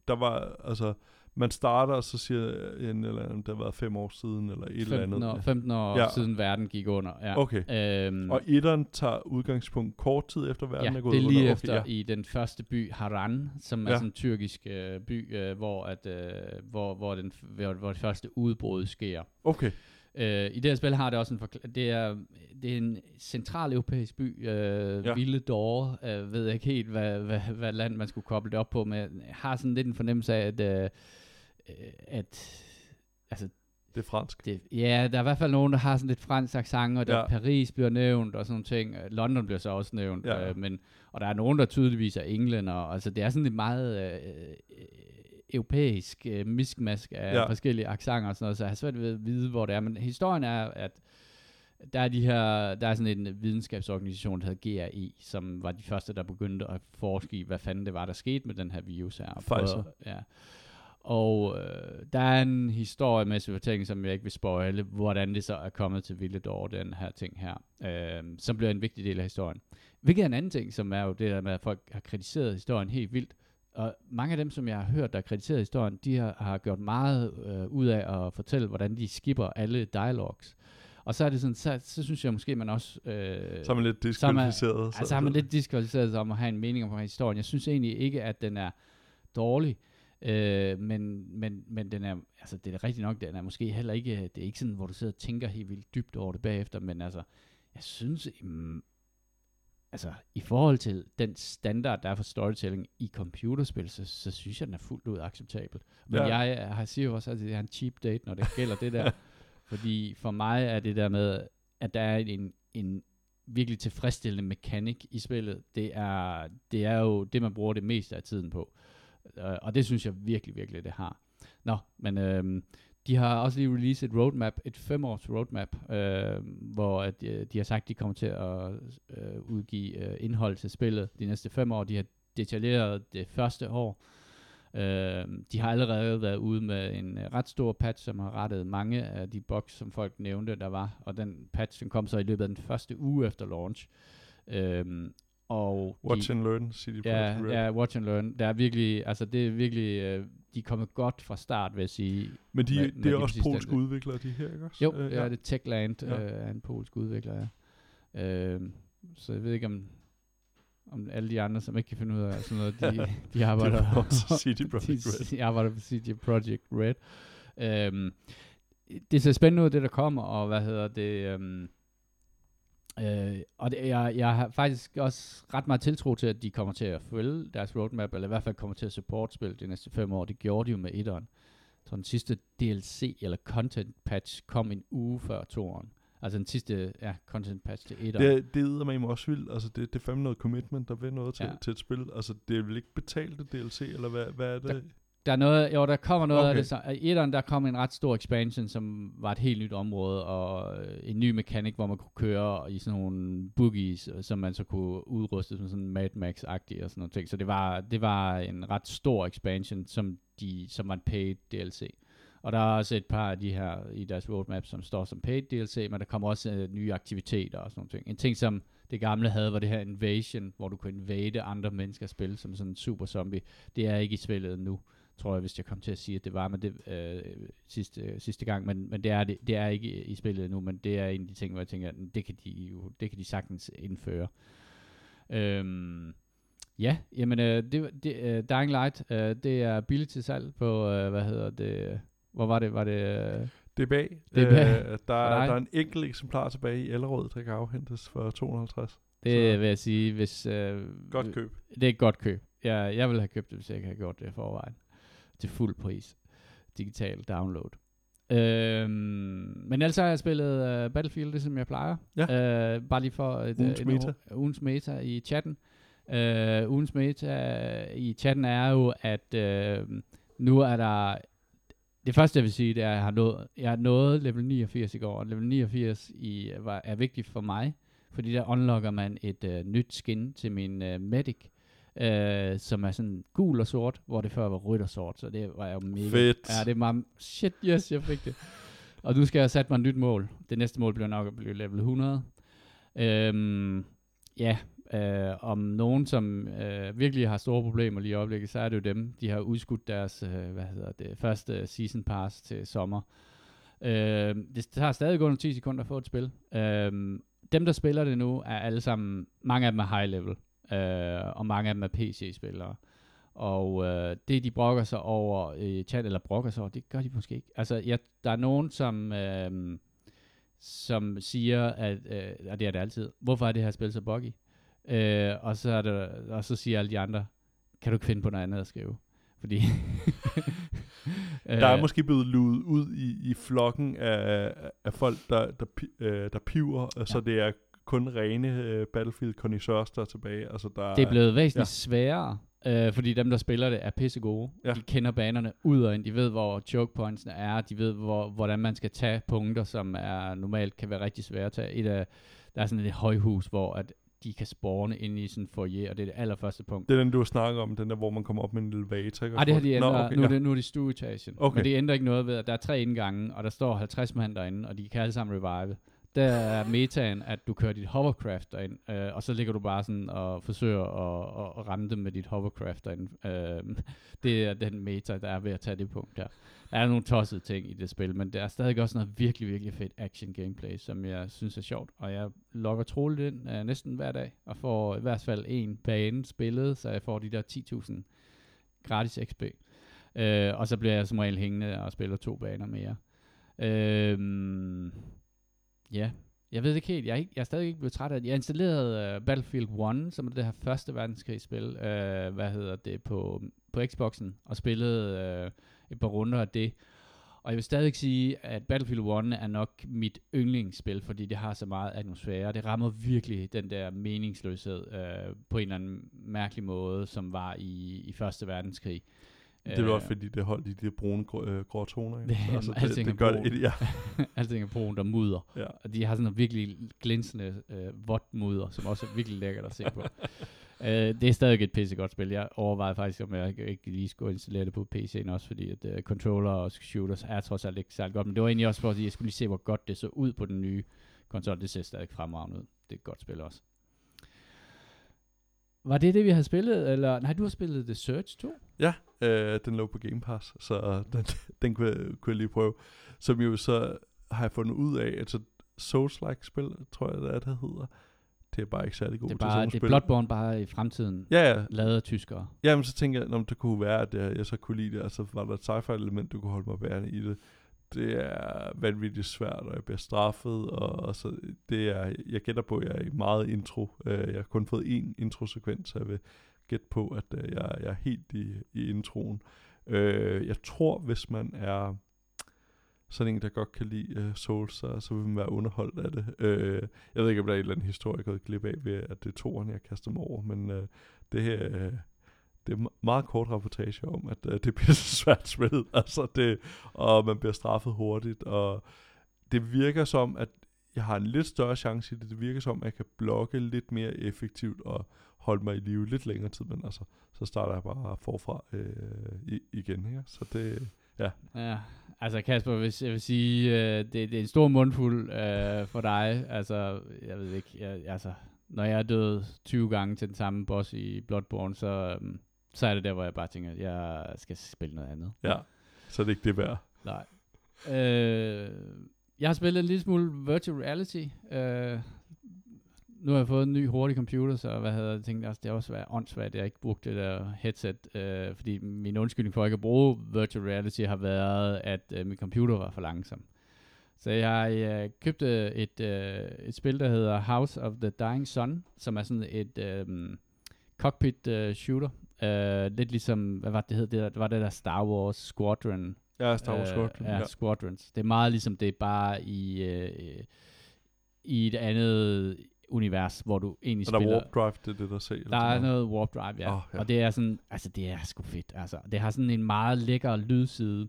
der var, altså, man starter, og så siger en eller anden, det har været fem år siden, eller et eller andet. År, 15 år ja. siden verden gik under. Ja. Okay. Øhm, og etteren tager udgangspunkt kort tid efter verden ja, er gået under? det er lige under. efter okay, ja. i den første by, Haran, som ja. er sådan en tyrkisk øh, by, øh, hvor, at, øh, hvor, hvor, den, hvor, hvor det første udbrud sker. Okay. Øh, I det her spil har det også en forkl- det er, det er en central europæisk by, øh, ja. Ville Dore, øh, ved jeg ikke helt, hvad, hvad, hvad land man skulle koble det op på, men jeg har sådan lidt en fornemmelse af, at, øh, at altså, det er fransk. Det, ja, der er i hvert fald nogen, der har sådan lidt fransk accent, og der ja. Paris bliver nævnt, og sådan nogle ting. London bliver så også nævnt, ja. øh, men, og der er nogen, der tydeligvis er englænder, altså det er sådan lidt meget øh, europæisk øh, miskmask af ja. forskellige accenter og sådan noget, så jeg har svært ved at vide, hvor det er. Men historien er, at der er, de her, der er sådan en videnskabsorganisation, der hedder GRI, som var de første, der begyndte at forske i, hvad fanden det var, der skete med den her virus her. Pfizer. Ja. Og øh, der er en historie med fortælling, som jeg ikke vil spoile, hvordan det så er kommet til Villedor, den her ting her, øh, som bliver en vigtig del af historien. Hvilket er en anden ting, som er jo det der med, at folk har kritiseret historien helt vildt. Og mange af dem, som jeg har hørt, der har kritiseret historien, de har, har gjort meget øh, ud af at fortælle, hvordan de skipper alle dialogs. Og så er det sådan, så, så synes jeg måske, man også... Øh, så er man lidt diskvalificeret. Så, så, altså, er man lidt diskvalificeret om at have en mening om historien. Jeg synes egentlig ikke, at den er dårlig. Øh, men, men, men den er, altså det er rigtigt nok, den er måske heller ikke, det er ikke sådan, hvor du sidder og tænker helt vildt dybt over det bagefter, men altså, jeg synes, mm, altså i forhold til den standard, der er for storytelling i computerspil, så, så synes jeg, den er fuldt ud acceptabel. Men ja. jeg har siger jo også, at det er en cheap date, når det gælder det der. Fordi for mig er det der med, at der er en, en virkelig tilfredsstillende mekanik i spillet, det er, det er jo det, man bruger det meste af tiden på. Øh, og det synes jeg virkelig, virkelig, det har. Nå, men øh, de har også lige released et roadmap, et femårs roadmap, øh, hvor at, øh, de har sagt, at de kommer til at øh, udgive øh, indhold til spillet de næste fem år. De har detaljeret det første år. Øh, de har allerede været ude med en øh, ret stor patch, som har rettet mange af de bugs, som folk nævnte, der var. Og den patch den kom så i løbet af den første uge efter launch. Øh, og watch de, and learn, CD ja, Red. ja, watch and learn. Der er virkelig, altså det er virkelig, øh, de er kommet godt fra start, vil jeg sige. Men de, med, det er med også polske udviklere, de her, ikke også? Jo, øh, ja. ja, det er Techland, ja. øh, er en polsk udvikler, ja. Øh, så jeg ved ikke, om, om alle de andre, som ikke kan finde ud af sådan noget, de, de arbejder på CD Projekt Red. De, de arbejder på CD Projekt Red. Øh, det ser spændende ud, det der kommer, og hvad hedder det... Øh, Øh, og det, jeg, jeg har faktisk også ret meget tiltro til, at de kommer til at følge deres roadmap, eller i hvert fald kommer til at support spil de næste fem år. Det gjorde de jo med etteren. Så den sidste DLC, eller content patch, kom en uge før toeren. Altså den sidste ja, content patch til etteren. Det, det er mig også vildt. Altså det, det er fandme noget commitment, der vil noget til, ja. til et spil. Altså det er vel ikke betalt DLC, eller hvad, hvad er det? Der, der er noget, jo, der kommer noget okay. af det. Så, I etteren, der kom en ret stor expansion, som var et helt nyt område, og øh, en ny mekanik, hvor man kunne køre i sådan nogle boogies, øh, som man så kunne udruste som sådan Mad Max-agtigt og sådan noget ting. Så det var, det var en ret stor expansion, som, de, som var en paid DLC. Og der er også et par af de her i deres roadmap, som står som paid DLC, men der kommer også uh, nye aktiviteter og sådan noget ting. En ting, som det gamle havde, var det her Invasion, hvor du kunne invade andre menneskers spil som sådan en super zombie. Det er ikke i spillet nu, tror jeg, hvis jeg kom til at sige, at det var med det øh, sidste, øh, sidste gang, men, men det, er det, det er ikke i, spillet nu, men det er en af de ting, hvor jeg tænker, at det kan de jo, det kan de sagtens indføre. Øhm, ja, jamen, øh, det, det, øh, Dying Light, øh, det er billigt til salg på, øh, hvad hedder det, hvor var det, var det... Øh, Det er. Øh, der, er, der er en enkelt eksemplar tilbage i Ellerød, der kan afhentes for 250. det Så- vil jeg sige, hvis... Øh, Godt køb. Det er et godt køb. Jeg, jeg ville have købt det, hvis jeg ikke havde gjort det forvejen. Til fuld pris. Digital download. Øhm, men ellers har jeg spillet uh, Battlefield, det som jeg plejer. Ja. Øh, bare lige for et, Ugens et, meta. ugens meta i chatten. Øh, ugens meta i chatten er jo, at øh, nu er der... Det første, jeg vil sige, det er, at jeg har nået, jeg har nået level 89 i går. Level 89 i, var, er vigtigt for mig, fordi der unlocker man et øh, nyt skin til min øh, medic, øh, som er sådan gul og sort, hvor det før var rødt og sort, så det var jo mega... Fedt. Ja, det er meget... Shit, yes, jeg fik det. Og nu skal jeg sætte mig et nyt mål. Det næste mål bliver nok at blive level 100. Øhm, ja, øh, om nogen, som øh, virkelig har store problemer lige i øjeblikket, så er det jo dem. De har udskudt deres, øh, hvad hedder det, første season pass til sommer. Øh, det tager stadig under 10 sekunder at få et spil. Øh, dem, der spiller det nu, er alle sammen, mange af dem er high level, øh, og mange af dem er PC-spillere. Og øh, det, de brokker sig over i chat, eller brokker sig over, det gør de måske ikke. Altså, ja, der er nogen, som, øh, som siger, at, øh, og det er det altid, hvorfor er det her spil så buggy? Øh, og, så er det, og så siger alle de andre, kan du ikke finde på noget andet at skrive? Fordi... Der er måske blevet luet ud i, i flokken af, af folk, der, der, pi- øh, der piver, ja. så det er kun rene øh, battlefield connoisseurs der er tilbage. Altså, der Det er blevet væsentligt ja. sværere, øh, fordi dem, der spiller det, er pisse gode. Ja. De kender banerne ud og ind. De ved, hvor choke pointsene er. De ved, hvor, hvordan man skal tage punkter, som er normalt kan være rigtig svære at tage. Et af, der er sådan et højhus, hvor at de kan spawne ind i sådan en foyer, og det er det allerførste punkt. Det er den, du har snakket om, den der, hvor man kommer op med en elevator. ikke? Ej, det har de ændret. Nå, okay, nu, er ja. det, nu er det stueetagen. Okay. Men det ændrer ikke noget ved, at der er tre indgange, og der står 50 mand derinde, og de kan alle sammen revive. Der er metaen, at du kører dit hovercraft derind, øh, og så ligger du bare sådan og forsøger at, at, at ramme dem med dit hovercraft derind. Øh, det er den meta, der er ved at tage det punkt der. Der er nogle tossede ting i det spil, men der er stadig også noget virkelig, virkelig fedt action gameplay, som jeg synes er sjovt. Og jeg logger troligt ind øh, næsten hver dag, og får i hvert fald en bane spillet, så jeg får de der 10.000 gratis XP. Øh, og så bliver jeg som regel hængende og spiller to baner mere. Øh, ja, jeg ved ikke helt. Jeg er, ikke, jeg er stadig ikke blevet træt af det. Jeg installerede uh, Battlefield 1, som er det her første verdenskrigsspil, uh, hvad hedder det, på, på Xboxen, og spillede uh, et par runder af det. Og jeg vil stadig sige, at Battlefield 1 er nok mit yndlingsspil, fordi det har så meget atmosfære. Det rammer virkelig den der meningsløshed uh, på en eller anden mærkelig måde, som var i, i Første Verdenskrig. Det er Øh, også fordi, det holdt i de brune grå, øh, grå toner. ikke? Det- altså, det, alting det gør brun. det, ja. Alting er brun, der mudder. ja. Og de har sådan noget virkelig glinsende øh, vådt mudder, som også er virkelig lækkert at se på. øh, det er stadig et pissegodt spil. Jeg overvejede faktisk, om jeg ikke- lige skulle installere det på PC'en også, fordi at, uh, controller og shooters er trods alt ikke særlig godt. Men det var egentlig også fordi, jeg skulle lige se, hvor godt det så ud på den nye konsol. Det ser stadig fremragende ud. Det er et godt spil også. Var det det, vi havde spillet? Eller, nej, du har spillet The Search 2? Ja, øh, den lå på Game Pass, så den, den kunne, jeg, kunne jeg lige prøve. Som jo så har jeg fundet ud af, altså Souls-like spil, tror jeg, det er, det hedder. Det er bare ikke særlig god Det er, bare, det er. Bloodborne bare i fremtiden. Ja, ja. Lavet af tyskere. Jamen, så tænker jeg, om det kunne være, at jeg, jeg så kunne lide det, og så var der et sci-fi element, du kunne holde mig værende i det. Det er vanvittigt svært, og jeg bliver straffet, og, og så det er, jeg gætter på, at jeg er meget intro. Øh, Jeg har kun fået én introsekvens, så jeg vil gætte på, at øh, jeg, jeg er helt i, i introen. Øh, Jeg tror, hvis man er sådan en, der godt kan lide øh, Souls, så, så vil man være underholdt af det. Øh, jeg ved ikke, om der er en eller anden historie, jeg gået glip af, ved at det er toren, jeg kaster mig over, men øh, det her, øh, det er meget kort rapportage om, at øh, det bliver så svært spillet, altså det, og man bliver straffet hurtigt, og det virker som, at jeg har en lidt større chance i det. Det virker som, at jeg kan blokke lidt mere effektivt og holde mig i live lidt længere tid, men altså, så starter jeg bare forfra øh, igen, ikke? Så det, Ja, altså Kasper, hvis jeg vil sige, øh, det, det er en stor mundfuld øh, for dig. Altså, jeg ved ikke, jeg, altså, når jeg er død 20 gange til den samme boss i Bloodborne, så, øhm, så er det der, hvor jeg bare tænker, at jeg skal spille noget andet. Ja, så er det ikke det værd. Nej. Øh, jeg har spillet en lille smule virtual reality. Øh, nu har jeg fået en ny hurtig computer, så hvad havde jeg tænkt, altså, det er også været åndssvagt, at jeg ikke brugte det der headset, øh, fordi min undskyldning for ikke at bruge virtual reality har været, at øh, min computer var for langsom. Så jeg øh, købte et, øh, et spil, der hedder House of the Dying Sun, som er sådan et øh, cockpit øh, shooter. Øh, lidt ligesom, hvad var det, det hed? Det, det var det der Star Wars Squadron. Ja, Star Wars Squadron. Øh, ja, ja. Squadrons. Det er meget ligesom det, bare i, øh, i et andet univers, hvor du egentlig Og der er spiller... Warp Drive, det er det, der ser. Der er noget warp drive, ja. Oh, ja. Og det er sådan, altså det er sgu fedt, altså. Det har sådan en meget lækker lydside.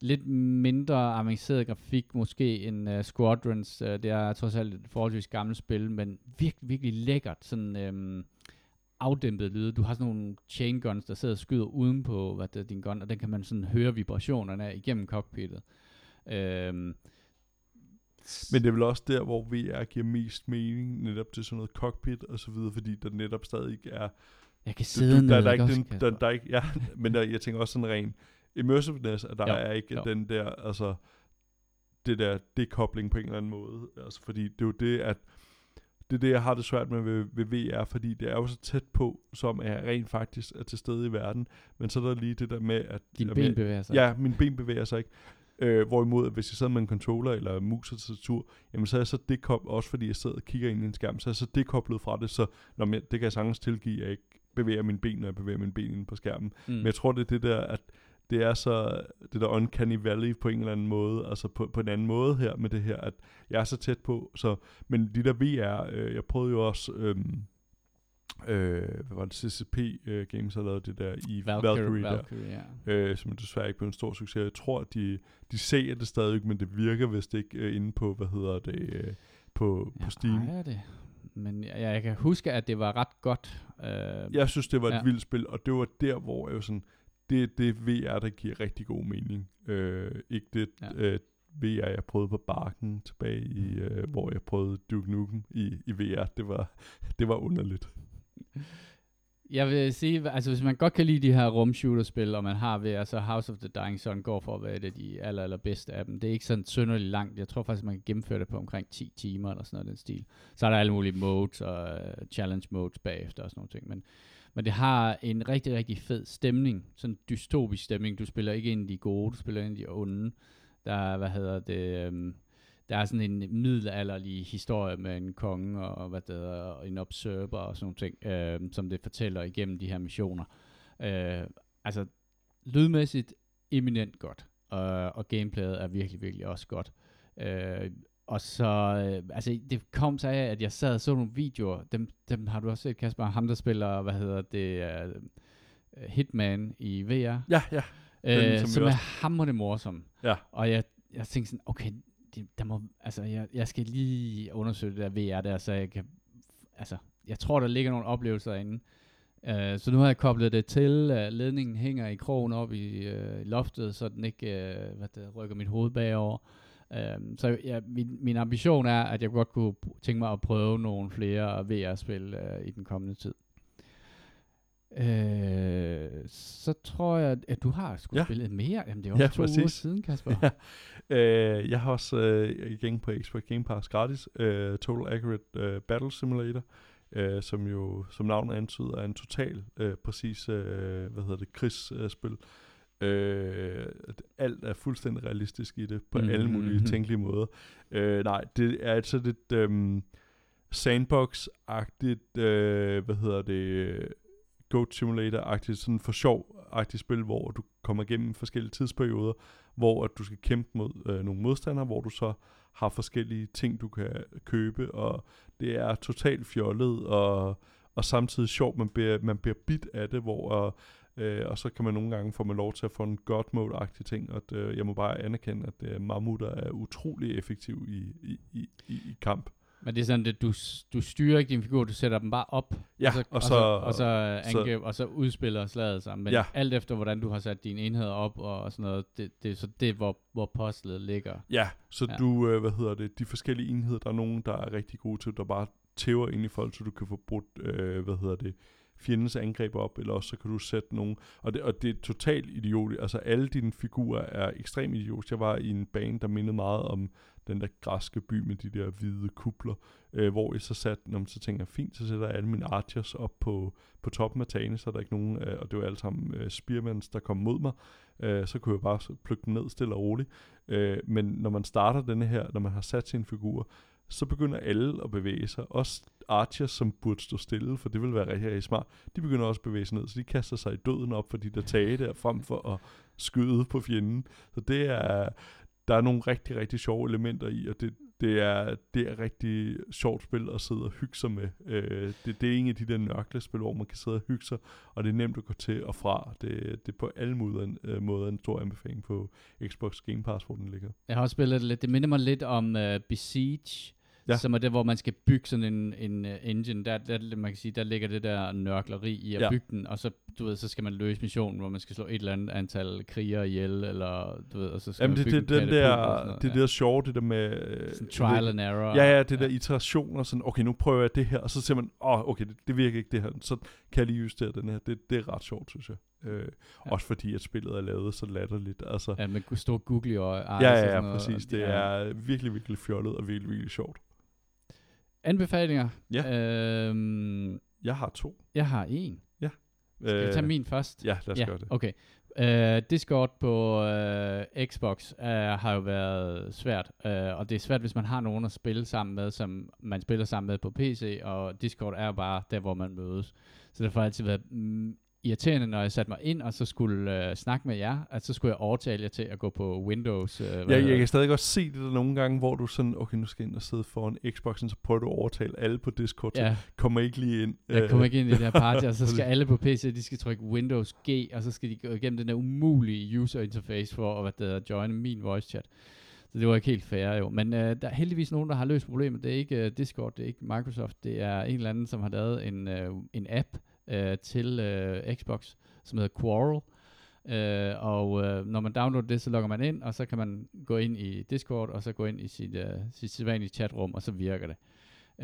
Lidt mindre avanceret grafik måske end uh, Squadrons. Uh, det er trods alt et forholdsvis gammelt spil, men virkelig, virkelig lækkert. Sådan øhm, afdæmpet lyde. Du har sådan nogle chain guns, der sidder og skyder uden på hvad det er, din gun, og den kan man sådan høre vibrationerne af igennem cockpittet. Øhm, Men det er vel også der, hvor VR giver mest mening, netop til sådan noget cockpit og så videre, fordi der netop stadig er... jeg kan Du, sidde du, ned, der, der, er ikke den, der, der er ikke, ja, men der, jeg tænker også sådan ren immersiveness, at der Jo, er ikke jo. den der, altså, det der dekobling på en eller anden måde. Altså, fordi det er jo det, at det er det, jeg har det svært med ved, ved VR, fordi det er jo så tæt på, som er rent faktisk er til stede i verden. Men så er der lige det der med, at... Dine med, ben bevæger sig. Ja, mine ben bevæger sig ikke. Øh, hvorimod, at hvis jeg sidder med en controller eller mus og tastatur, jamen så er jeg så dekoblet, også fordi jeg sidder og kigger ind i en skærm, så er jeg så dekoblet fra det, så når man, det kan jeg sagtens tilgive, at jeg ikke bevæger mine ben, når jeg bevæger mine ben inde på skærmen. Mm. Men jeg tror, det er det der, at det er så, det der uncanny valley på en eller anden måde, altså på, på en anden måde her med det her, at jeg er så tæt på, så, men de der VR, øh, jeg prøvede jo også, øhm, øh, hvad var det, CCP øh, Games har lavet det der i Valkyrie, Valkyrie, der, Valkyrie ja. øh, som desværre ikke blev en stor succes. Jeg tror, de, de ser det stadig, men det virker vist ikke øh, inde på, hvad hedder det, øh, på, på Steam. Ejer det. Men jeg, jeg kan huske, at det var ret godt. Øh, Jeg synes, det var et Ja. vildt spil, og det var der, hvor jeg jo sådan, det er det VR, der giver rigtig god mening. Øh, ikke det Ja. øh, VR, jeg prøvede på Barken tilbage i, øh, hvor jeg prøvede Duke Nukem i, i VR. Det var, det var underligt. Jeg vil sige, altså hvis man godt kan lide de her rumshooter-spil, og man har VR, så House of the Dying Sun går for at være et af de aller, aller bedste af dem. Det er ikke sådan synderligt langt. Jeg tror faktisk, man kan gennemføre det på omkring 10 timer, eller sådan noget den stil. Så er der alle mulige modes og uh, challenge modes bagefter og sådan nogle ting. Men, men det har en rigtig, rigtig fed stemning. Sådan en dystopisk stemning. Du spiller ikke ind i de gode, du spiller ind i de onde. Der er, hvad hedder det... Um, der er sådan en middelalderlig historie med en konge og hvad det hedder, og en observer og sådan nogle ting, øh, som det fortæller igennem de her missioner. Øh, altså, lydmæssigt eminent godt, øh, og gameplayet er virkelig, virkelig også godt. Øh, og så, øh, altså det kom så af, at jeg sad og så nogle videoer, dem, dem har du også set, Kasper, ham der spiller, hvad hedder det, øh, Hitman i VR, Ja, ja. Den, øh, som som er også- hammerende morsom. Ja. Og jeg, jeg tænkte sådan, okay, det, der må, altså, jeg, jeg skal lige undersøge det der VR der, så jeg kan, altså, jeg tror, der ligger nogle oplevelser inde. Uh, så nu har jeg koblet det til, uh, ledningen hænger i krogen op i uh, loftet, så den ikke uh, hvad det, rykker mit hoved bagover. Uh, så ja, min, min ambition er, at jeg godt kunne tænke mig at prøve nogle flere VR-spil uh, i den kommende tid. Øh, så tror jeg, at du har sgu Ja. spillet mere. Jamen, det er Ja, to uger præcis. siden, Kasper. Ja. Øh, jeg har også øh, igen på Xbox Game Pass gratis øh, Total Accurate øh, Battle Simulator, øh, som jo som navnet antyder er en total øh, præcis øh, hvad hedder det krigsspil. Øh, alt er fuldstændig realistisk i det på mm, alle mulige Mhm. tænkelige måder. Øh, nej, det er altså lidt øh, sandbox-agtigt, øh, hvad hedder det, Goat Simulator-agtigt, sådan for sjov-agtigt spil, hvor du kommer igennem forskellige tidsperioder, hvor at du skal kæmpe mod øh, nogle modstandere, hvor du så har forskellige ting, du kan købe, og det er totalt fjollet, og, og samtidig sjovt, man bliver, man bliver bit af det, hvor øh, og så kan man nogle gange få man lov til at få en god mode-agtig ting, og at, øh, jeg må bare anerkende, at øh, mammutter er utrolig effektiv i, i, i, i, kamp. Men det er sådan, at du, du styrer ikke din figur, du sætter dem bare op, Ja, og så, og så, og så, så- angreb, og så udspiller slaget sig. Men Ja. alt efter, hvordan du har sat dine enheder op og, og sådan noget, det, det er så det, hvor, hvor puzzlet ligger. Ja, så ja. Du, øh, hvad hedder det, de forskellige enheder, der er nogen, der er rigtig gode til, der bare tæver ind i folk, så du kan få brudt, øh, hvad hedder det, fjendens angreb op, eller også så kan du sætte nogen, og det, og det er totalt idiotisk, altså alle dine figurer er ekstremt idiotiske. Jeg var i en bane, der mindede meget om den der græske by med de der hvide kupler, øh, hvor jeg så satte, når man så tænker, fint, så sætter jeg alle mine archers op på, på toppen af tagene, så er der ikke nogen, øh, og det var alle sammen øh, spearmans, der kom mod mig, øh, så kunne jeg bare plukke dem ned stille og roligt. Øh, men når man starter denne her, når man har sat sin figur, så begynder alle at bevæge sig. Også Archer, som burde stå stille, for det vil være rigtig, rigtig smart, de begynder også at bevæge sig ned, så de kaster sig i døden op for de der tage der, frem for at skyde på fjenden. Så det er, der er nogle rigtig, rigtig sjove elementer i, og det, det er, det er rigtig sjovt spil at sidde og hygge sig med. Øh, det, det er en af de der nørklespil, hvor man kan sidde og hygge sig, og det er nemt at gå til og fra. Det, det er på alle måder, øh, måder en stor anbefaling på Xbox Game Pass, hvor den ligger. Jeg har også spillet det lidt. Det minder mig lidt om uh, Besiege, ja. som er det, hvor man skal bygge sådan en, en uh, engine. Der, der, man kan sige, der ligger det der nørkleri i at ja. bygge den, og så, du ved, så skal man løse missionen, hvor man skal slå et eller andet antal krigere ihjel, eller du ved, og så skal Jamen, man det, bygge det, en den der, det ja. der sjove, det der med... øh, Sådan trial and error. Ja, ja, det der iterationer, sådan, okay, nu prøver jeg det her, og så ser man, åh, oh, okay, det, det virker ikke det her, så kan jeg lige justere den her. Det, det er ret sjovt, synes jeg. Øh, Ja. Også fordi, at spillet er lavet så latterligt. Altså, Ja, med store googly og eyes ja, ja, ja, præcis. Det de er virkelig, virkelig fjollet og virkelig, virkelig sjovt. Anbefalinger? Ja. Øhm, Jeg har to. jeg har en. Skal vi tage min først? Ja, lad os ja, gøre det. okay. Uh, Discord på uh, Xbox uh, har jo været svært, uh, og det er svært, hvis man har nogen at spille sammen med, som man spiller sammen med på PC, og Discord er jo bare der, hvor man mødes. Så det har altid været mm, irriterende, når jeg satte mig ind, og så skulle uh, snakke med jer, at så skulle jeg overtale jer til at gå på Windows. Uh, Ja, jeg kan stadig godt se det der nogle gange, hvor du sådan, okay, nu skal jeg ind og sidde foran Xboxen, så prøver du at overtale alle på Discord, til, Ja, kommer ikke lige ind. jeg kommer Øh, ikke ind i det her party, og så skal alle på PC, de skal trykke Windows G, og så skal de gå igennem den der umulige user interface for at hvad det hedder, join min voice chat. Så det var ikke helt fair jo. Men øh, der er heldigvis nogen, der har løst problemet. Det er ikke øh, Discord, det er ikke Microsoft. Det er en eller anden, som har lavet en, øh, en app øh, til øh, Xbox, som hedder Quarrel. Øh, og øh, når man downloader det, så logger man ind, og så kan man gå ind i Discord, og så gå ind i sit, øh, sit sædvanlige chatrum, og så virker det.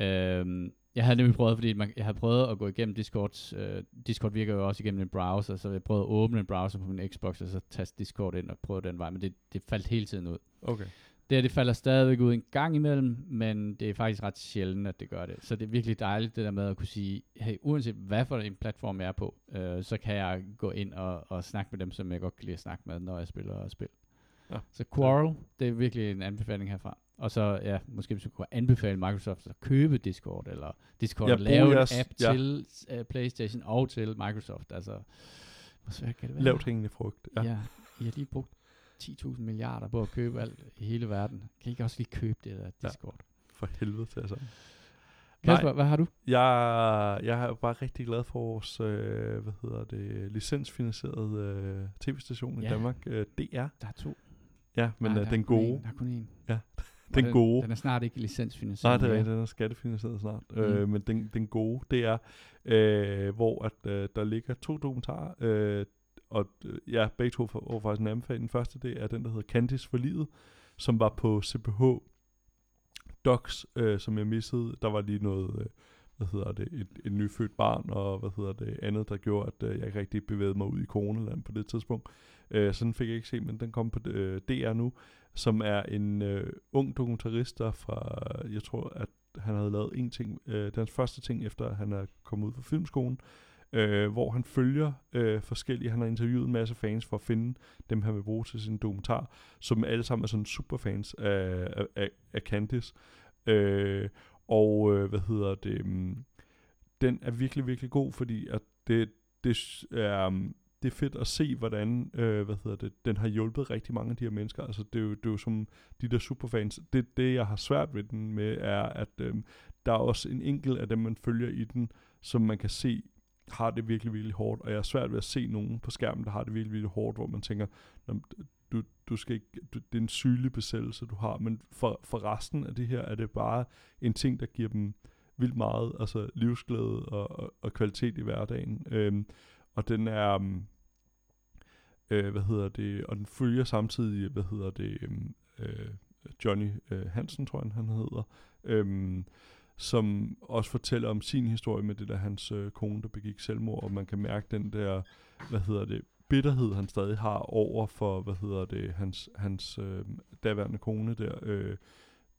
Øh, jeg havde nemlig prøvet, fordi man, jeg havde prøvet at gå igennem Discord. Øh, Discord virker jo også igennem en browser, så jeg prøvede at åbne en browser på min Xbox, og så taste Discord ind og prøve den vej, men det, det faldt hele tiden ud. Okay. Det her, det falder stadigvæk ud en gang imellem, men det er faktisk ret sjældent, at det gør det. Så det er virkelig dejligt, det der med at kunne sige, hey, uanset hvad for en platform jeg er på, øh, så kan jeg gå ind og, og snakke med dem, som jeg godt kan lide at snakke med, når jeg spiller spil. Ja. Så Quarrel, det er virkelig en anbefaling herfra. Og så, ja, måske hvis du kunne anbefale Microsoft at købe Discord, eller Discord Ja, at lave en app ja. til uh, Playstation og til Microsoft. Altså, hvor svært kan det være? Lavt hængende frugt. Ja. Ja. ja, I har lige brugt 10.000 milliarder på at købe alt i hele verden. Kan I ikke også lige købe det der Ja. Discord? For helvede til altså. Kasper, hvad har du? Jeg, jeg er bare rigtig glad for vores, øh, hvad hedder det, licensfinansierede øh, tv-station i Ja. Danmark, øh, DR. Der er to. Ja, men Nej, øh, den gode. én. Der er kun én. Ja, Og den gode. Den er snart ikke Nej, licensfinansieret. det er rigtigt, den er skattefinansieret snart. Mm. Øh, men den, den gode, det er, øh, hvor at, øh, der ligger to dokumentarer, øh, og øh, ja, begge to var faktisk en anbefaling. Den første, det er den, der hedder Candice for livet, som var på CPH Docs, øh, som jeg missede. Der var lige noget, øh, hvad hedder det, et, et nyfødt barn, og hvad hedder det, andet, der gjorde, at øh, jeg ikke rigtig bevægede mig ud i coronaland på det tidspunkt. Øh, så den fik jeg ikke set, men den kom på øh, DR nu, som er en øh, ung dokumentarist, der fra, jeg tror, at han havde lavet en ting, øh, den hans første ting, efter han er kommet ud fra filmskolen, øh, Øh, hvor han følger øh, forskellige, han har interviewet en masse fans for at finde dem, han vil bruge til sin dokumentar, som alle sammen er sådan superfans af, af, af, af Candice. Øh, og øh, hvad hedder det, um, den er virkelig, virkelig god, fordi at det, det er, um, det er fedt at se, hvordan, øh, hvad hedder det, den har hjulpet rigtig mange af de her mennesker. Altså, det er jo, det er jo som de der superfans. Det, det, jeg har svært ved den med, er, at øh, der er også en enkelt af dem, man følger i den, som man kan se, har det virkelig, virkelig hårdt. Og jeg er svært ved at se nogen på skærmen, der har det virkelig, virkelig hårdt, hvor man tænker, du, du skal ikke, du, det er en sygelig besættelse, du har. Men for, for resten af det her, er det bare en ting, der giver dem vildt meget altså livsglæde og, og, og kvalitet i hverdagen. Øhm, og den er, um, øh, hvad hedder det, og den følger samtidig, hvad hedder det, øhm, øh, Johnny øh, Hansen, tror jeg, han hedder, øhm, som også fortæller om sin historie med det der hans øh, kone, der begik selvmord, og man kan mærke den der, hvad hedder det, bitterhed, han stadig har over for, hvad hedder det, hans, hans øh, daværende kone der. Øh,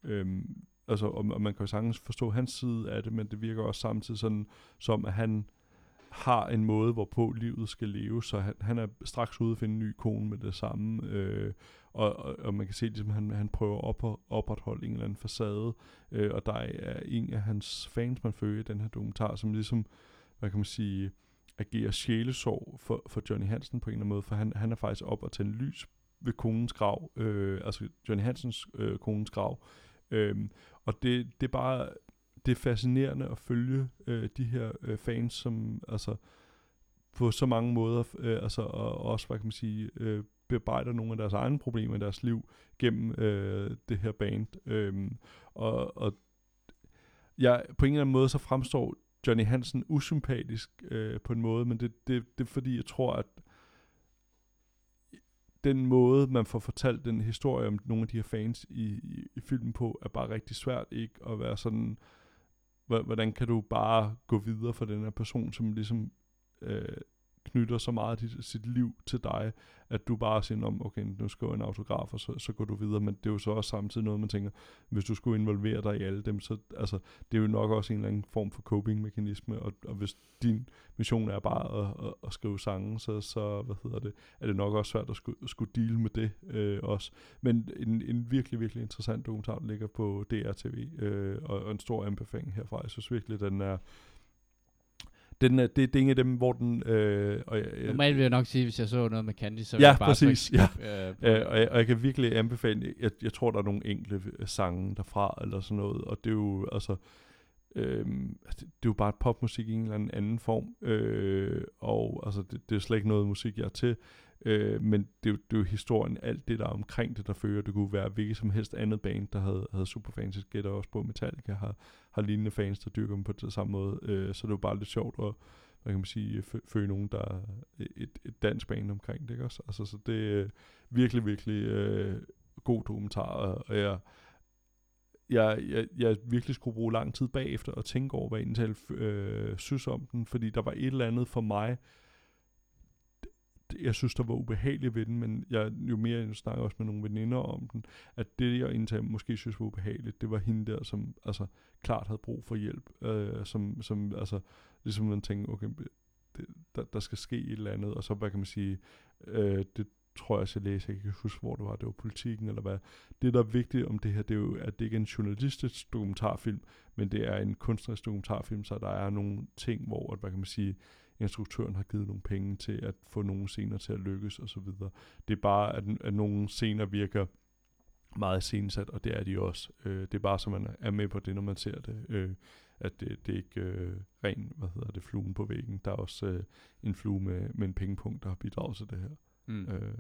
øh, altså, og, og man kan jo sagtens forstå hans side af det, men det virker også samtidig sådan, som at han har en måde, hvorpå livet skal leve, så han, han er straks ude at finde en ny kone med det samme, øh, og, og, og man kan se, at ligesom, han, han prøver at op, opretholde en eller anden facade, øh, og der er en af hans fans, man følger i den her dokumentar, som ligesom, hvad kan man sige, agerer sjælesorg for, for Johnny Hansen på en eller anden måde, for han, han er faktisk op og tænde lys ved konens grav, øh, altså Johnny Hansens øh, konens grav, øh, og det, det er bare, det er fascinerende at følge øh, de her øh, fans, som altså på så mange måder, øh, altså og også, hvad kan man sige, øh, bearbejder nogle af deres egne problemer i deres liv gennem øh, det her band. Øh, og, og jeg, på en eller anden måde så fremstår Johnny Hansen usympatisk øh, på en måde, men det, det, det er fordi, jeg tror, at den måde, man får fortalt den historie om nogle af de her fans i, i, i filmen på, er bare rigtig svært ikke at være sådan, hvordan kan du bare gå videre for den her person, som ligesom øh, knytter så meget dit, sit liv til dig, at du bare siger, om, okay, nu skal jeg en autograf, og så, så går du videre. Men det er jo så også samtidig noget, man tænker, hvis du skulle involvere dig i alle dem, så altså, det er jo nok også en eller anden form for coping-mekanisme, og, og hvis din mission er bare at, at, at skrive sange, så, så hvad hedder det, er det nok også svært at skulle, skulle deal med det øh, også. Men en, en virkelig, virkelig interessant dokumentar, der ligger på DRTV, øh, og, og en stor anbefaling herfra. Jeg synes virkelig, den er den er, det, det er en af dem, hvor den... Øh, og jeg, Normalt vil jeg nok sige, hvis jeg så noget med Candy, så ja, jeg bare præcis, trykke ja. øh, Øh, og, jeg, og jeg kan virkelig anbefale, jeg, jeg tror, der er nogle enkelte øh, sange derfra, eller sådan noget, og det er jo, altså, øh, det, det er jo bare popmusik i en eller anden, anden form, øh, og altså, det, det er slet ikke noget musik, jeg er til, Øh, men det er, jo, det er jo historien, alt det der er omkring det, der fører. Det kunne være hvilket som helst andet band, der havde, havde superfans. Jeg gætter også på, Metallica har, har lignende fans, der dyrker dem på den samme måde. Øh, så det er jo bare lidt sjovt at hvad kan man sige, følge nogen, der er et, et dansk band omkring det, ikke også? Altså, så det er virkelig, virkelig øh, god dokumentar, og jeg, jeg, jeg, jeg virkelig skulle bruge lang tid bagefter og tænke over, hvad jeg egentlig øh, synes om den, fordi der var et eller andet for mig, jeg synes, der var ubehageligt ved den, men jeg, jo mere jeg snakker også med nogle veninder om den, at det, jeg indtil måske synes var ubehageligt, det var hende der, som altså, klart havde brug for hjælp, øh, som, som altså, ligesom man tænker, okay, det, der, der skal ske et eller andet, og så, hvad kan man sige, øh, det tror jeg, jeg læser, jeg kan ikke huske, hvor det var, det var politikken eller hvad. Det, der er vigtigt om det her, det er jo, at det ikke er en journalistisk dokumentarfilm, men det er en kunstnerisk dokumentarfilm, så der er nogle ting, hvor, at, hvad kan man sige, instruktøren har givet nogle penge til at få nogle scener til at lykkes og så videre. Det er bare, at, at nogle scener virker meget scenesat, og det er de også. Øh, det er bare, så man er med på det, når man ser det. Øh, at det, det er ikke øh, ren, hvad hedder det, fluen på væggen. Der er også øh, en flue med, med en pengepunkt, der har bidraget til det her. Mm. Øh,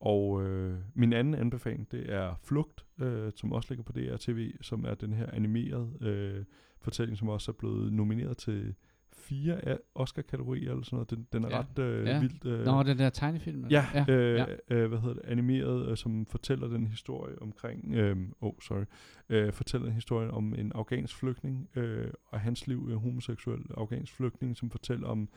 og øh, min anden anbefaling, det er Flugt, øh, som også ligger på DRTV, som er den her animerede øh, fortælling, som også er blevet nomineret til fire Oscar-kategorier eller sådan noget. Den, den er ja. ret øh, ja. vildt. Øh, Nå, den der tegnefilm? Ja, ja, øh, ja. Øh, hvad hedder det, animeret, øh, som fortæller den historie omkring, øh, oh sorry, øh, fortæller en historie om en afghansk flygtning, øh, og hans liv er homoseksuel afghansk flygtning, som fortæller om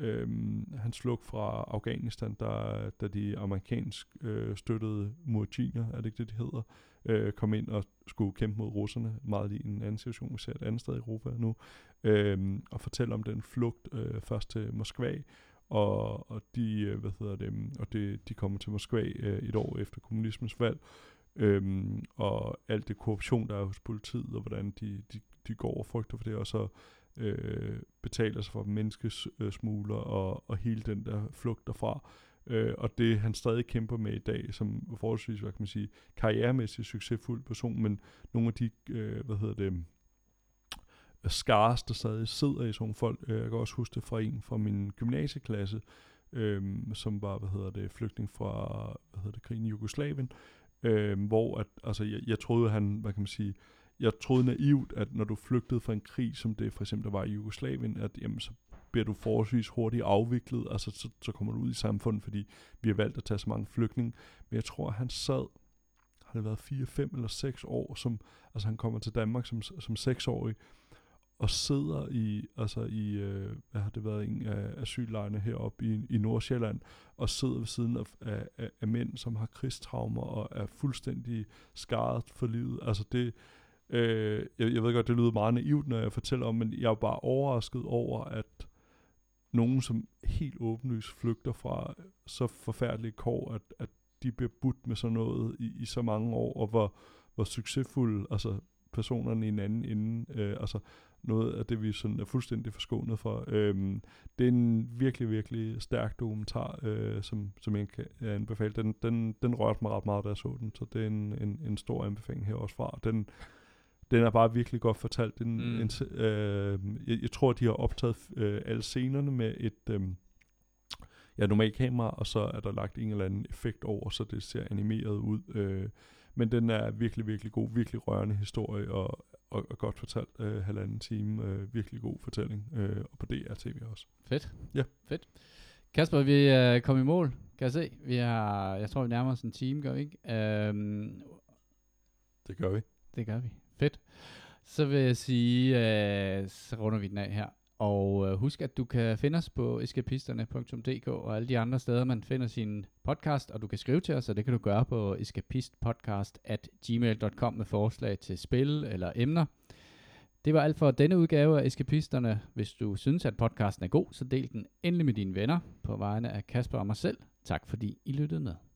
Øhm, han slog fra Afghanistan, der, da de amerikansk øh, støttede mujahidiner, er det ikke det, de hedder, øh, kom ind og skulle kæmpe mod russerne, meget i en anden situation, vi ser et andet sted i Europa nu, øhm, og fortælle om den flugt øh, først til Moskva, og, og de, øh, hvad hedder det, og det, de kommer til Moskva øh, et år efter kommunismens fald, øhm, og alt det korruption, der er hos politiet, og hvordan de, de, de går og frygter for det, og så øh, betaler sig for menneskesmugler og, og hele den der flugt derfra. Øh, og det han stadig kæmper med i dag, som forholdsvis, hvad kan man sige, karrieremæssigt succesfuld person, men nogle af de, øh, hvad hedder det, skars, der stadig sidder i sådan folk. Øh, jeg kan også huske det fra en fra min gymnasieklasse, øh, som var, hvad hedder det, flygtning fra, hvad hedder det, krigen i Jugoslavien, øh, hvor at, altså, jeg, jeg troede, han, hvad kan man sige, jeg troede naivt, at når du flygtede fra en krig, som det for eksempel der var i Jugoslavien, at jamen, så bliver du forholdsvis hurtigt afviklet, altså så, så kommer du ud i samfundet, fordi vi har valgt at tage så mange flygtninge. Men jeg tror, at han sad har det været 4, 5 eller 6 år, som, altså han kommer til Danmark som, som 6-årig, og sidder i, altså i, øh, hvad har det været, en af asyllejrene heroppe i, i Nordsjælland, og sidder ved siden af, af, af, af mænd, som har krigstraumer og er fuldstændig skadet for livet. Altså det, øh, jeg, jeg ved godt, det lyder meget naivt, når jeg fortæller om, men jeg er bare overrasket over, at nogen, som helt åbenlyst flygter fra så forfærdelige kår, at, at de bliver budt med sådan noget i, i så mange år, og hvor, hvor succesfulde altså, personerne i en anden ende, øh, altså noget af det, vi sådan er fuldstændig forskånet for. Øhm, det er en virkelig, virkelig stærk dokumentar, øh, som, som jeg kan anbefale. Den, den, den rørte mig ret meget, da jeg så den, så det er en, en, en stor anbefaling her også fra. Den, den er bare virkelig godt fortalt. Den, mm. en, øh, jeg, jeg tror, de har optaget øh, alle scenerne med et øh, ja, normalt kamera, og så er der lagt en eller anden effekt over, så det ser animeret ud. Øh, men den er virkelig, virkelig god, virkelig rørende historie, og, og, og godt fortalt øh, halvanden time. Øh, virkelig god fortælling, øh, og på DR-TV også. Fedt. Ja. Fedt. Kasper, vi er kommet i mål, kan jeg se. Vi har, jeg tror, vi nærmer os en time, gør vi ikke? Øhm, det gør vi. Det gør vi. Fedt. Så vil jeg sige, øh, så runder vi den af her. Og øh, husk, at du kan finde os på escapisterne.dk og alle de andre steder, man finder sin podcast, og du kan skrive til os, og det kan du gøre på escapistpodcast.gmail.com med forslag til spil eller emner. Det var alt for denne udgave af Eskapisterne. Hvis du synes, at podcasten er god, så del den endelig med dine venner på vegne af Kasper og mig selv. Tak fordi I lyttede med.